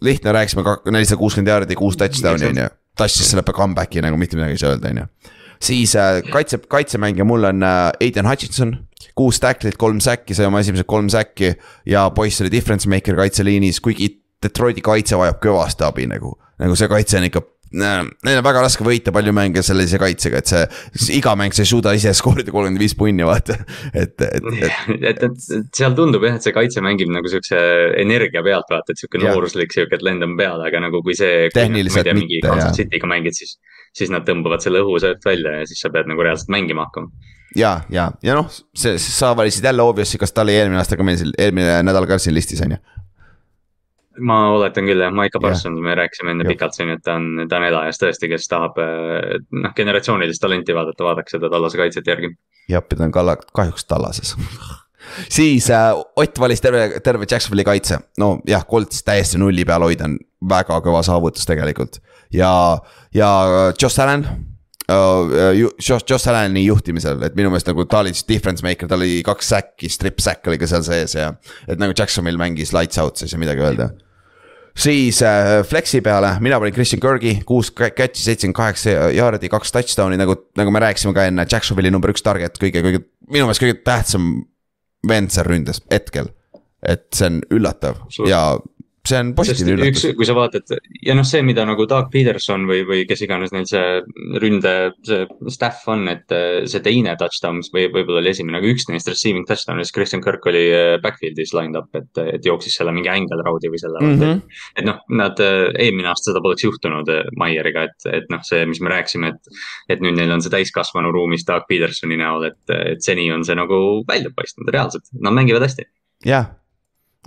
lihtne, rääkisime nelisada kuuskümmend jaardi, kuus touchdown'i on ju. tassis selle comeback'i nagu mitte midagi ei saa öelda, on ju. siis äh, kaitse, kaitsemängija mul on äh, Aiden Hutchinson, kuus tacklit, kolm säkki, sai oma esimesed kolm säkki ja poiss oli difference maker kaitseliinis, kuigi Detroiti kaitse vajab kõvasti abi nagu, nagu see kaitse on ikka Neil on väga raske võita palju mänge sellise kaitsega, et see iga mäng sa ei suuda ise skoorida kolmkümmend viis punni, vaata. et, et, et et, et seal tundub jah, et see kaitse mängib nagu siukse energia pealt, vaata, et sihuke nooruslik sihuke, et lendame peale, aga nagu kui see. Tehniliselt mingi mitte, Kansas jah. City'ga mängid, siis, siis nad tõmbavad selle õhu sealt välja ja siis sa pead nagu reaalselt mängima hakkama. ja, ja, ja noh, see, sa valisid jälle obviously, kas ta oli eelmine aasta ka meil siin, eelmine nädal ka siin listis on ju. Ma oletan küll jah, Maiko Jah. Parsons, me rääkisime enne Jah. pikalt siin, et ta on, ta on elajas tõesti, kes tahab eh, noh, generatsioonilist talenti vaadata, vaadake seda tallase kaitset järgi. jah, ta on kalla, kahjuks tallases. siis äh, Ott valis terve, terve Jacksonvili kaitse, no jah, Colts täiesti nulli peal hoida on väga kõva saavutus tegelikult ja, ja Josh Allan uh,. Josh, Josh Allani juhtimisel, et minu meelest nagu ta oli siis difference maker, tal oli kaks säkki, strip sack oli ka seal sees ja. et nagu Jacksonvil mängis lights out siis ja midagi öelda siis äh, Flexi peale, mina panin Christian Kirgi, kuus catch'i, seitsekümmend kaheksa jaardi, kaks touchdown'i nagu, nagu me rääkisime ka enne, Jacksonvili number üks target, kõige, kõige, minu meelest kõige tähtsam vend seal ründes hetkel. et see on üllatav ja see on positiivne üllatus., kui sa vaatad ja noh, see, mida nagu Doug Peterson või, või kes iganes neil see ründe, see staff on, et eh, see teine touchdown, mis või võib-olla oli esimene, aga üks neist receiving touchdown, siis Christian Kirk oli eh, backfield'is lined up, et, et jooksis selle mingi angle round'i või selle mm. mm. -hmm. -hmm. et noh, nad eelmine aasta seda poleks juhtunud Maieriga, et, et noh, see, mis me rääkisime, et. et nüüd neil on see täiskasvanu ruumis Doug Petersoni näol, et, et seni on see nagu välja paistnud reaalselt, nad mängivad hästi. jah,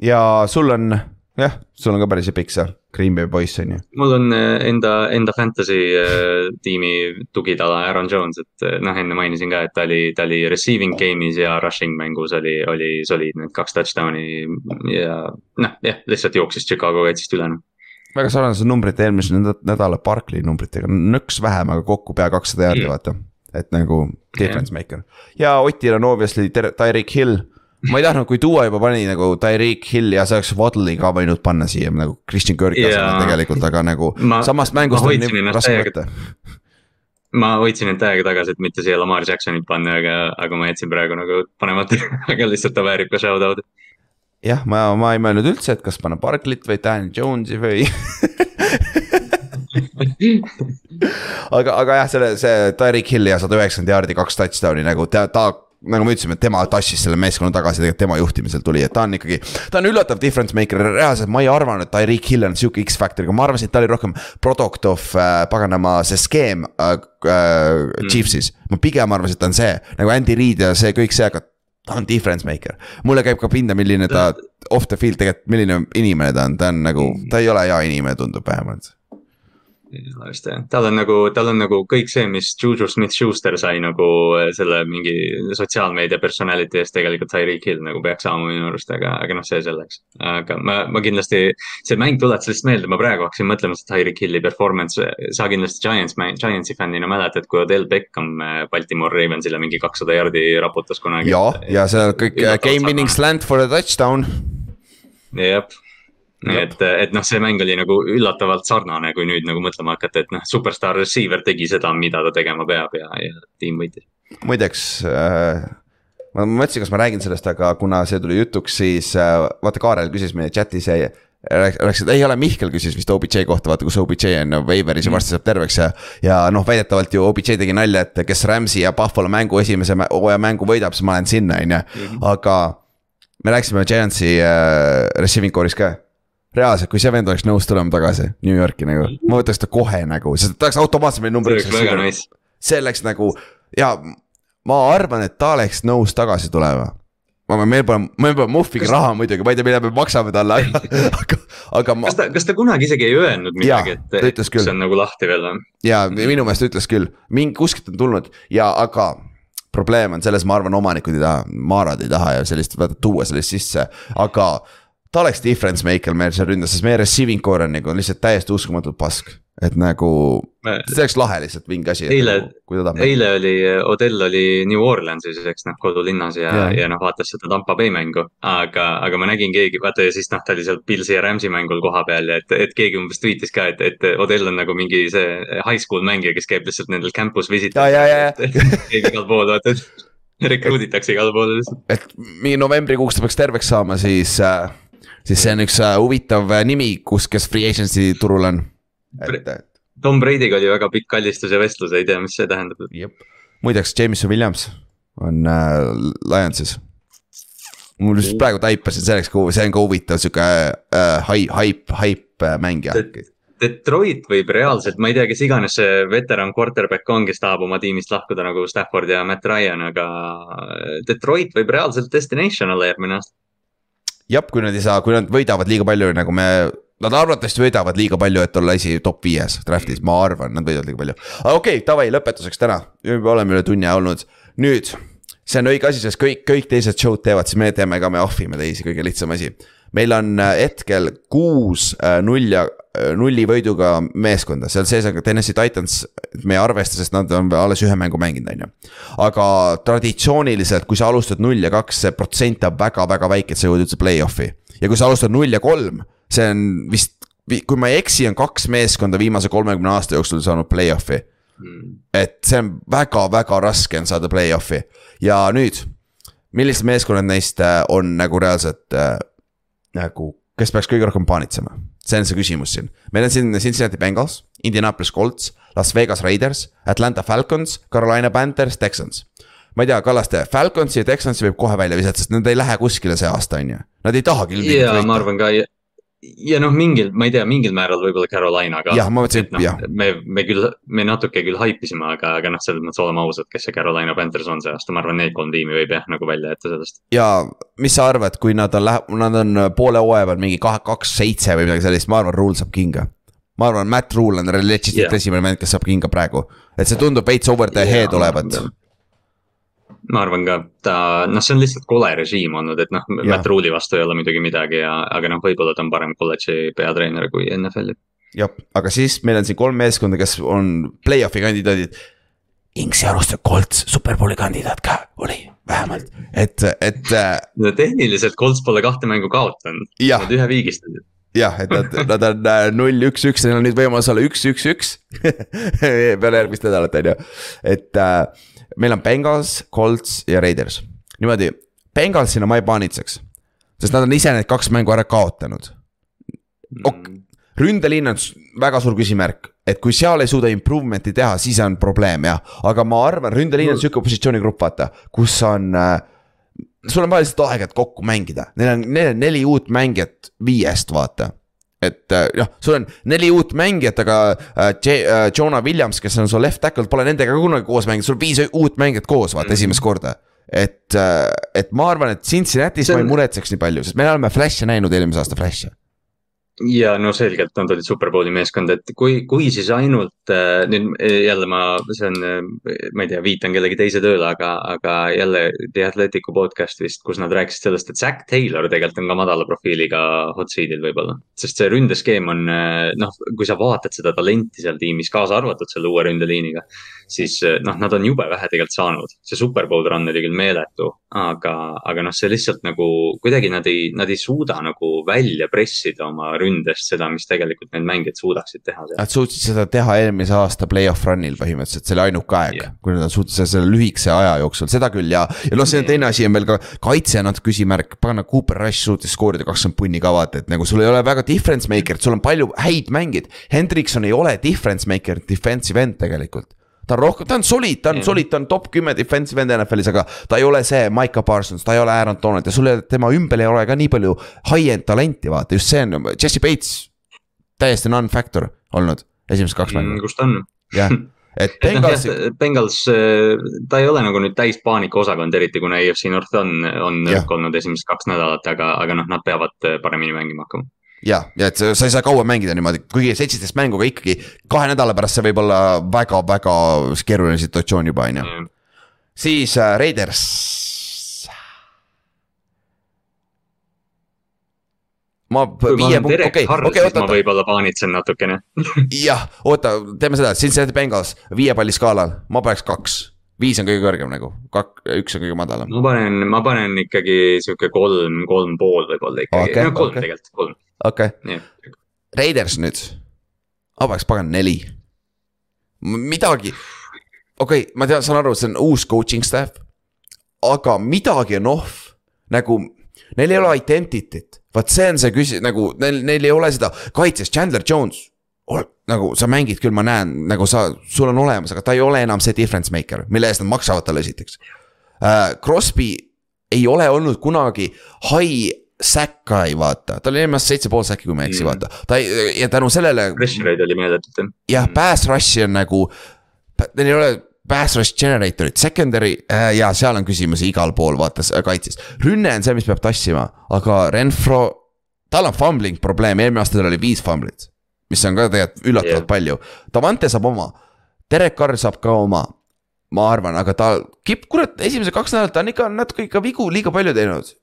ja sul on, jah, sul on ka päris pikk see Green Bay poiss on ju. mul on eh, enda, enda fantasy eh, tiimi tugitala Aaron Jones, et eh, noh, enne mainisin ka, et ta oli, ta oli receiving game'is ja rushing mängus oli, oli soliidne, kaks touchdown'i ja noh, jah, lihtsalt jooksis Chicago kaitsest üle noh. väga sarnased numbrid eelmise näd- nädala Barclay numbritega, nõks vähem, aga kokku pea kakssada jaardi Mm. vaata. et nagu difference maker ja Otil on obviously Tyreek Hill. ma ei tahtnud, kui Duo juba pani nagu Tyreek Hill ja sa oleks Waddle'i ka võinud panna siia nagu Christian Jaa. asemel tegelikult, aga nagu Ma- samast mängust on nii raske võtta. ma hoidsin end täiega tagasi, et mitte siia Lamar Jacksonit panna, aga, aga ma jätsin praegu nagu panemata, aga lihtsalt ta väärib ka shout out'i. jah, ma, ma ei mõelnud üldse, et kas panna Barclay't või Dan Jones'i või aga, aga jah, selle, see Tyreek Hill ja sada üheksakümmend jaardi, kaks touchdown'i nagu ta, ta nagu me ütlesime, et tema tassis selle meeskonna tagasi, tegelikult tema juhtimisel tuli, et ta on ikkagi, ta on üllatav difference maker, reaalselt ma ei arvanud, et Tyreek Hill on sihuke X-Factoriga, ma arvasin, et ta oli rohkem product of äh, paganama see skeem äh, äh, Chiefsis. ma pigem arvasin, et ta on see nagu Andy Reid ja see kõik see, aga ta on difference maker. mulle käib ka pinda, milline ta off the field tegelikult, milline inimene ta on, ta on nagu, ta ei ole hea inimene, tundub vähemalt just jah, tal on nagu, tal on nagu kõik see, mis Juju Smith-Schuster sai nagu eh, selle mingi sotsiaalmeedia personality eest tegelikult Tyreek Hill nagu peaks saama minu arust, aga, aga noh, see selleks. aga ma, ma kindlasti, see mäng tuletas lihtsalt meelde, ma praegu hakkasin mõtlema seda Tyreek Hilli performance, sa kindlasti Giants, Giantsi fännina mäletad, kui Odell Beckham eh, Baltimore Ravensile mingi kakssada jardi raputas kunagi. ja, ja seal kõik äh, game winning slant for a touchdown. jah, nii et, et noh, see mäng oli nagu üllatavalt sarnane, kui nüüd nagu mõtlema hakata, et noh, superstaar receiver tegi seda, mida ta tegema peab ja, ja tiim võitis. muideks äh, ma mõtlesin, kas ma räägin sellest, aga kuna see tuli jutuks, siis äh, vaata, Kaarel küsis meie chat'is ja rääkis, et ei ole, Mihkel küsis vist OBJ kohta, vaata kus OBJ on Waveris ja varsti saab terveks ja. ja noh, väidetavalt ju OBJ tegi nalja, et kes Rams'i ja Buffalo mängu esimese hooaja mängu võidab, siis ma lähen sinna, on ju, aga. me rääkisime Giantsi äh, receiving core'is ka reaalselt, kui see vend oleks nõus tulema tagasi New Yorki nagu, ma võtaks ta kohe nagu, sest ta oleks automaatselt meie number see oleks väga nice. see läks nagu ja ma arvan, et ta oleks nõus tagasi tulema. ma, meil pole, meil pole Muffiga raha muidugi, ma ei tea, mida me maksame talle, aga, aga, ma kas ta, kas ta kunagi isegi ei öelnud midagi, et ta see on nagu lahti veel või? ja minu meelest ütles küll, mingi kuskilt on tulnud ja, aga probleem on selles, ma arvan, omanikud ei taha, Marad ei taha ja sellist, vaata tuua sellist sisse, aga ta oleks difference maker meil seal ründas, sest meie receiving core on nagu lihtsalt täiesti uskumatult pask. et nagu, see oleks lahe lihtsalt mingi asi. Eile- tahab. eile oli, Odell oli New Orleansis, eks noh, kodulinnas ja Jaa., ja noh, vaatas seda Tampa Bay mängu. aga, aga ma nägin keegi, vaata ja siis noh, ta oli seal Pilsi ja Rams'i mängul kohapeal ja et, et keegi umbes tweetis ka, et, et Odell on nagu mingi see high school mängija, kes käib lihtsalt nendel campus visit. Ja, ja, ja, ja. käib igal pool, vaata, et rekruuditakse igale poole lihtsalt. et mingi novembrikuuks ta peaks terveks saama, siis äh,, siis see on üks äh, huvitav äh, nimi, kus, kes free agency turul on. et, Tom Brady'ga oli väga pikk kallistus ja vestlus, ei tea, mis see tähendab. muideks Jameson Williams on äh, Lionsis. mul just praegu taipasin, see oleks, see on ka huvitav sihuke äh, hype, hype, hype mängija. Detroit võib reaalselt, ma ei tea, kes iganes see veteran quarterback on, kes tahab oma tiimist lahkuda nagu Stafford ja Matt Ryan, aga Detroit võib reaalselt destination olla järgmine aasta. jah, kui nad ei saa, kui nad võidavad liiga palju, nagu me, nad arvatavasti võidavad liiga palju, et olla esi top viies draft'is, ma arvan, nad võidavad liiga palju. aga okei okay,, davai, lõpetuseks täna, juba oleme üle tunni olnud, nüüd. see on õige asi, sest kõik, kõik teised show'd teevad, siis me teeme ka, me off ime teisi, kõige lihtsam asi. Meil on äh, hetkel kuus äh, null ja äh, nulli võiduga meeskonda, seal sees on ka Tennessee Titans, me ei arvesta, sest nad on alles ühe mängu mänginud, on ju. aga traditsiooniliselt, kui sa alustad null ja kaks, see protsent on väga-väga väike, et sa jõuad üldse play-off'i. ja kui sa alustad null ja kolm, see on vist, kui ma ei eksi, on kaks meeskonda viimase kolmekümne aasta jooksul saanud play-off'i. et see on väga-väga raske on saada play-off'i ja nüüd, millised meeskonnad neist on nagu reaalselt nagu kes peaks kõige rohkem paanitsema? see on see küsimus siin. meil on siin Cincinnati Bengals, Indianapolis Colts, Las Vegas Raiders, Atlanta Falcons, Carolina Panthers, Texans. ma ei tea, Kallaste, Falconsi ja Texansi võib kohe välja visata, sest nad ei lähe kuskile see aasta, on ju. Nad ei tahagi. jaa, ma arvan ka ja noh, mingil, ma ei tea, mingil määral võib-olla Carolina ka. jah, ma mõtlesin, no, jah. me, me küll, me natuke küll haipisime, aga, aga noh, selles mõttes oleme ausad, kes see Carolina Panthers on see aasta, ma arvan, need kolm tiimi võib jah, nagu välja jätta sellest. ja mis sa arvad, kui nad on, nad on poole hooaja peal mingi kahe, kaks, seitse või midagi sellist, ma arvan, Rule saab kinga. ma arvan, Matt Rule on legit yeah. esimene vend, kes saab kinga praegu, et see tundub veits over the yeah, head olevat ma arvan ka, ta, noh, see on lihtsalt kole režiim olnud, et noh, Matt Rule'i vastu ei ole muidugi midagi ja, aga noh, võib-olla ta on parem kolledži peatreener kui NFL-i. jah, aga siis meil on siin kolm meeskonda, kes on play-off'i kandidaadid. Inksi alustab Colts, superbowli kandidaat ka oli vähemalt, et, et äh, no tehniliselt Colts pole kahte mängu kaotanud, nad ühe viigistasid. Jah, et nad, nad on äh, null, üks, üks, neil on nüüd võimalus olla üks, üks, üks peale järgmist nädalat, on ju, et äh, meil on Bengals, Colts ja Raiders. niimoodi, Bengalsina ma ei paanitseks. sest nad on ise need kaks mängu ära kaotanud. ok, ründeliin on väga suur küsimärk, et kui seal ei suuda improvement'i teha, siis on probleem jah, aga ma arvan, ründeliin on sihuke positsioonigrupp, vaata, kus on äh, sul on vaja lihtsalt aega, et kokku mängida, neil on, neil on neli uut mängijat viiest, vaata et noh, sul on neli uut mängijat, aga äh, äh, Jonah Williams, kes on su left tackle, pole nendega kunagi koos mänginud, sul on viis uut mängijat koos, vaata mm. esimest korda. et, äh, et ma arvan, et Cincinnati's on... ma ei muretseks nii palju, sest me oleme Flash'e näinud eelmise aasta Flash'e ja no selgelt nad olid superbowli meeskond, et kui, kui siis ainult äh, nüüd äh, jälle ma, see on, äh, ma ei tea, viitan kellegi teise tööle, aga, aga jälle The Athleticu podcast vist, kus nad rääkisid sellest, et Zack Taylor tegelikult on ka madala profiiliga hot seat'il võib-olla. sest see ründeskeem on noh, kui sa vaatad seda talenti seal tiimis, kaasa arvatud selle uue ründeliiniga. siis noh, nad on jube vähe tegelikult saanud, see superbowl run oli küll meeletu, aga, aga noh, see lihtsalt nagu kuidagi nad ei, nad ei suuda nagu välja pressida oma ründest seda, mis tegelikult need mängijad suudaksid teha. Nad suutsid seda teha eelmise aasta play-off run'il põhimõtteliselt, see oli ainuke aeg yeah., kui nad suutsid seda selle lühikese aja jooksul, seda küll ja. ja noh, see on teine asi on veel ka kaitse natuke küsimärk, pagana Cooper Rush suutis skoorida kakskümmend punni ka vaata, et nagu sul ei ole väga difference maker'it, sul on palju häid mängijaid. Hendrikson ei ole difference maker, defensive end tegelikult ta on rohkem, ta on solid, ta on solid, ta on top kümme defensive end NFL-is, aga ta ei ole see Micah Parsons, ta ei ole Aaron Donald ja sul tema ümber ei ole ka nii palju high-end talenti, vaata just see on, Jesse Bates. täiesti non-factor olnud esimesed kaks mängu mm,. kus ta on? jah, et Bengals Bengals, äh, ta ei ole nagu nüüd täis paanikaosakond, eriti kuna EFC North on, on nõrk olnud esimesed kaks nädalat, aga, aga noh, nad peavad äh, paremini mängima hakkama ja, ja et sa ei saa kaua mängida niimoodi, kuigi seitseteist mängu, aga ikkagi kahe nädala pärast see võib olla väga-väga keeruline situatsioon juba, on ju. siis äh, Raiders. ma viie punkti, okei, okei, oota. ma võib-olla paanitsen natukene jah, oota, teeme seda, Cincinnati Bengals viie palli skaalal, ma paneks kaks viis on kõige kõrgem nagu, kak-, üks on kõige madalam. ma panen, ma panen ikkagi sihuke kolm, kolm pool võib-olla ikkagi okay,, no kolm okay. tegelikult, kolm okei okay., Raiders nüüd, ma paneks pagan neli. midagi, okei okay,, ma tean, saan aru, see on uus coaching staff. aga midagi on off, nagu neil ei ole identity't, vot see on see küsi-, nagu neil, neil ei ole seda kaitses, Chandler Jones. nagu sa mängid küll, ma näen, nagu sa, sul on olemas, aga ta ei ole enam see difference maker, mille eest nad maksavad talle esiteks uh,. Crosby ei ole olnud kunagi high säkka ei vaata, tal oli eelmine aasta seitse pool säkki, kui ma ei eksi mm., vaata. ta ei, ja tänu sellele. Rush rate oli meeletult jah. jah, pass rush'i on nagu, neil ei ole pass rush generator'it, secondary äh, ja seal on küsimusi igal pool vaata kaitses. rünne on see, mis peab tassima, aga Renfro, tal on fumbling probleem, eelmine aasta tal oli viis fumblit. mis on ka tegelikult üllatavalt yeah. palju, Davante saab oma, Derek Carr saab ka oma ma arvan, aga ta, kipp, kurat, esimesed kaks nädalat ta on ikka natuke ikka vigu liiga palju teinud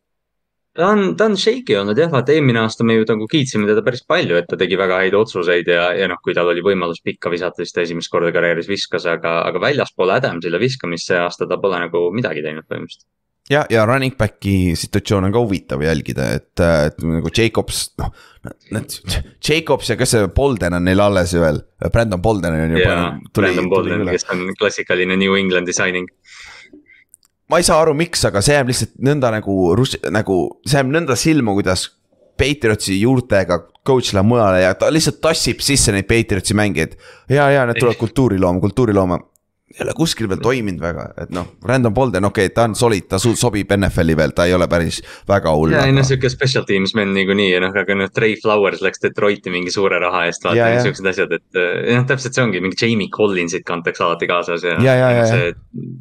ta on, ta on shaky olnud jah, vaata eelmine aasta me ju nagu kiitsime teda päris palju, et ta tegi väga häid otsuseid ja, ja noh, kui tal oli võimalus pikka visata, siis ta esimest korda karjääris viskas, aga, aga väljaspool Adamsile viskamist see aasta ta pole nagu midagi teinud põhimõtteliselt ja, ja running back'i situatsioon on ka huvitav jälgida, et, et nagu Jacobs, noh. Need Jacobs ja kes see Bolden on neil alles veel, Brandon Bolden on ju. jaa, Brandon Bolden, kes on klassikaline New Englandi signing ma ei saa aru, miks, aga see jääb lihtsalt nõnda nagu, nagu see jääb nõnda silma, kuidas Patriotsi juurtega coach läheb mujale ja ta lihtsalt tassib sisse neid Patriotsi mängijaid. ja, ja need tulevad kultuuri looma, kultuuri looma ei ole kuskil veel toiminud väga, et noh, Random Bolden, okei okay,, ta on solid, ta sobib NFL-i veel, ta ei ole päris väga hull. ja ei noh, sihuke special teams man niikuinii ja noh, aga noh, Trey Flowers läks Detroiti mingi suure raha eest, vaata siuksed asjad, et noh, täpselt see ongi, mingi Jamie Collinsit kantakse alati kaasas ja. ja, ja, ja, see,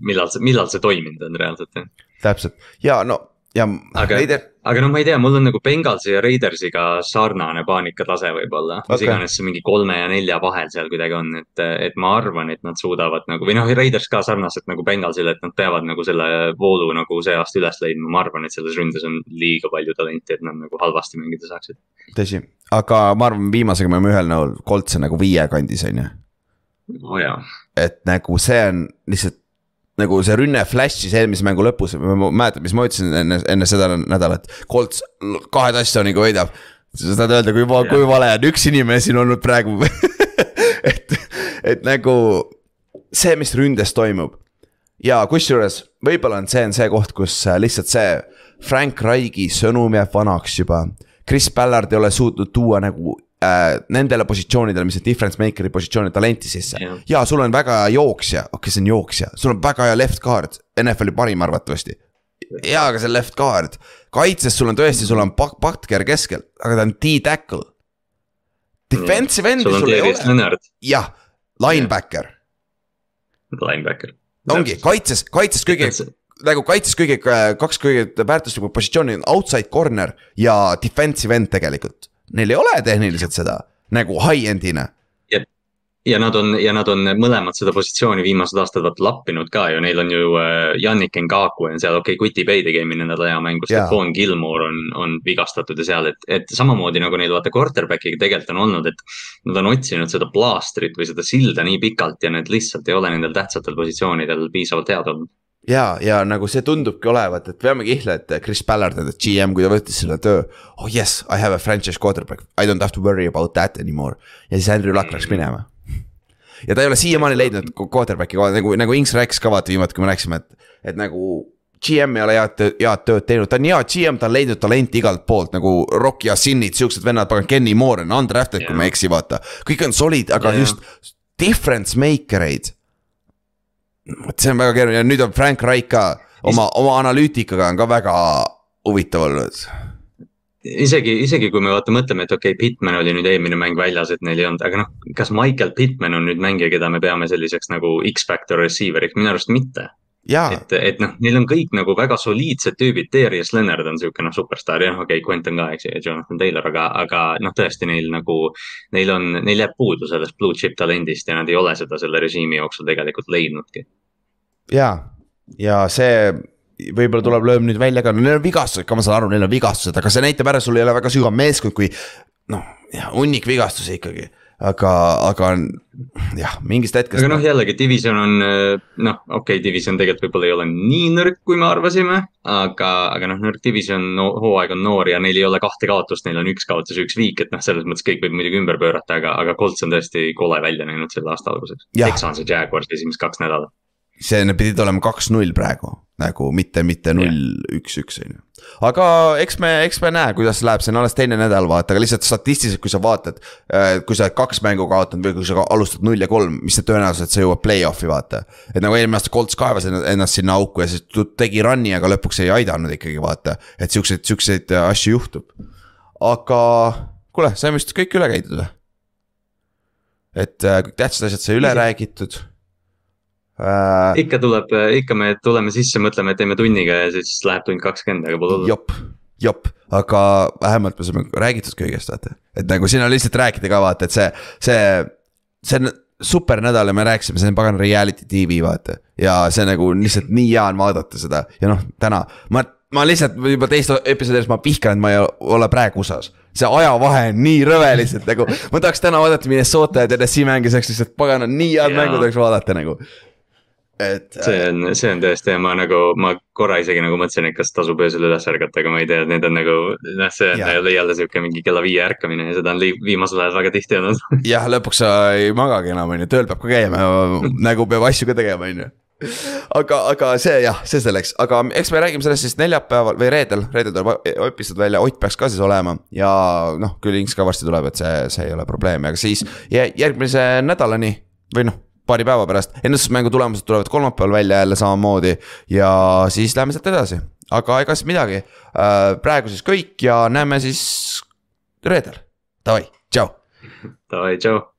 millal see, millal see toiminud on reaalselt jah. täpselt ja no ja aga, aga noh, ma ei tea, mul on nagu Bengalsi ja Raidersiga sarnane paanikatase võib-olla okay.. mis iganes see mingi kolme ja nelja vahel seal kuidagi on, et, et ma arvan, et nad suudavad nagu või noh, Raiders ka sarnaselt nagu Bengalsile, et nad peavad nagu selle voolu nagu see aasta üles leidma. ma arvan, et selles ründes on liiga palju talenti, et nad nagu halvasti mängida saaksid. tõsi, aga ma arvan, viimasega me oleme ühel nõul, Colts on nagu viie kandis, on ju. oo jaa. et nagu see on lihtsalt nagu see rünne flash'is eelmise mängu lõpus, ma mäletan, mis ma ütlesin enne, enne seda nädalat. Colts kahe touchdown'iga võidab. sa saad öelda, kui, kui vale on üks inimene siin olnud praegu et, et nagu see, mis ründes toimub. ja kusjuures võib-olla on see on see koht, kus lihtsalt see Frank Raigi sõnum jääb vanaks juba. Chris Ballard ei ole suutnud tuua nagu äh, nendele positsioonidele, mis on difference maker'i positsioonid talenti sisse. ja sul on väga hea jooksja, okei okay,, see on jooksja, sul on väga hea left guard, NFL-i parim arvatavasti. jaa, aga see on left guard, kaitses sul on tõesti, sul on Butker keskel, aga ta on D-tackle. Defensive endi sul, sul ei ole. jah, linebacker. Linebacker. ongi kaitses, kaitses kõige nagu kaitses kõige, kaks kõige väärtuslikumat positsiooni on outside corner ja defensive end tegelikult neil ei ole tehniliselt seda nagu high-end'ina. Ja nad on, ja nad on mõlemad seda positsiooni viimased aastad vaata lappinud ka ju, neil on ju äh, Yannick Ngaku on seal, okei okay,, Kuti Bay tegi eelmine nädal hea mängu, Stefan Gilmore on, on vigastatud ja seal, et, et samamoodi nagu neil vaata quarterback'iga tegelikult on olnud, et. Nad on otsinud seda plaastrit või seda silda nii pikalt ja need lihtsalt ei ole nendel tähtsatel positsioonidel piisavalt head olnud ja, ja nagu see tundubki olevat, et veame kihla, et Chris Ballard, et GM, kui ta võttis selle töö. oh yes, I have a franchise quarterback, I don't have to worry about that anymore. ja siis Andrew Luck läks minema. ja ta ei ole siiamaani leidnud quarterback'i nagu, nagu Inks rääkis ka vaata viimati, kui me rääkisime, et, et nagu. GM ei ole head, head tööd teinud, ta on hea GM, ta on leidnud talenti igalt poolt nagu Rocky Asinid, siuksed vennad, pagan, Kenny Moore on undrafted yeah., kui ma ei eksi, vaata. kõik on solid, aga yeah. just difference maker eid vot see on väga keeruline. Ja nüüd on Frank Reich ka oma, oma analüütikaga on ka väga huvitav olnud. Isegi, isegi kui me vaata mõtleme, et okei okay,, Pitman oli nüüd eelmine mäng väljas, et neil ei olnud, aga noh, kas Michael Pitman on nüüd mängija, keda me peame selliseks nagu X-Factor receiver'iks, minu arust mitte. Et, et noh, neil on kõik nagu väga soliidsed tüübid, Darius Leonard on sihuke noh, superstaar. Ja noh, okei okay,, Quentin ka, eks ju, ja Jonathan Taylor, aga, aga noh, tõesti neil nagu. Neil on, neil jääb puudu sellest blue chip talendist ja nad ei ole seda selle režiimi jooksul tegelikult leidnudki. ja, ja see võib-olla tuleb, lööb nüüd välja ka, no neil on vigastused ka, ma saan aru, neil on vigastused, aga see näitab ära, sul ei ole väga sügav meeskond, kui noh, hunnik vigastusi ikkagi aga, aga jah, mingist hetkest. aga noh, jällegi division on noh, okei okay,, division tegelikult võib-olla ei ole nii nõrk, kui me arvasime. aga, aga noh, nõrk division no,, hooaeg on noor ja neil ei ole kahte kaotust, neil on üks kaotus, üks viik, et noh, selles mõttes kõik võib muidugi ümber pöörata, aga, aga Colts on tõesti kole välja näinud selle aasta alguseks. Texans ja Jaguars esimesed kaks nädalat see, need pidid olema kaks-null praegu nagu mitte, mitte null, üks, üks on ju. Aga eks me, eks me näe, kuidas läheb, see on alles teine nädal, vaata, aga lihtsalt statistiliselt, kui sa vaatad. Äh, kui sa oled kaks mängu kaotanud või kui sa alustad null ja kolm, mis see tõenäosus, et sa jõuad play-off'i vaata. et nagu eelmine aasta Colts kaevas ennast sinna auku ja siis tegi run'i, aga lõpuks ei aidanud ikkagi vaata. et siukseid, siukseid asju juhtub. aga kuule, saime vist kõik üle käidud või? et äh, kõik tähtsad asjad sai üle räägitud äh,. ikka tuleb, ikka me tuleme sisse, mõtleme, et teeme tunniga ja siis läheb tund kakskümmend, aga pole hullu. jop, jop, aga vähemalt me saame räägitud kõigest, vaata. et nagu siin on lihtsalt rääkida ka vaata, et see, see, see on super nädal ja me rääkisime, see on pagan reality tv, vaata. ja see nagu lihtsalt nii hea on vaadata seda ja noh, täna ma, ma lihtsalt juba teist episoodis ma vihkan, et ma ei ole praegu USA-s see ajavahe on nii rõve lihtsalt nagu, ma tahaks täna vaadata Minnesota ja TNS-i mänge, see oleks lihtsalt pagan on nii head mängud tahaks vaadata nagu et. see äh, on, see on tõesti ja ma nagu, ma korra isegi nagu mõtlesin, et kas tasub öösel üles ärgata, aga ma ei tea, need on nagu. noh, see on ja. jälle sihuke mingi kella viie ärkamine ja seda on viimasel ajal väga tihti olnud jah, lõpuks sa ei magagi enam, on ju, tööl peab ka käima, nägu peab asju ka tegema, on ju aga, aga see jah, see selleks, aga eks me räägime sellest siis neljapäeval või reedel, reedel tuleb episood välja, Ott peaks ka siis olema. ja noh, küll Inks ka varsti tuleb, et see, see ei ole probleemi, aga siis järgmise nädalani või noh paari päeva pärast, ennustusmängu tulemused tulevad kolmapäeval välja jälle samamoodi ja siis läheme sealt edasi, aga ega siis midagi. Äh, praegu siis kõik ja näeme siis reedel, davai, tšau. davai, tšau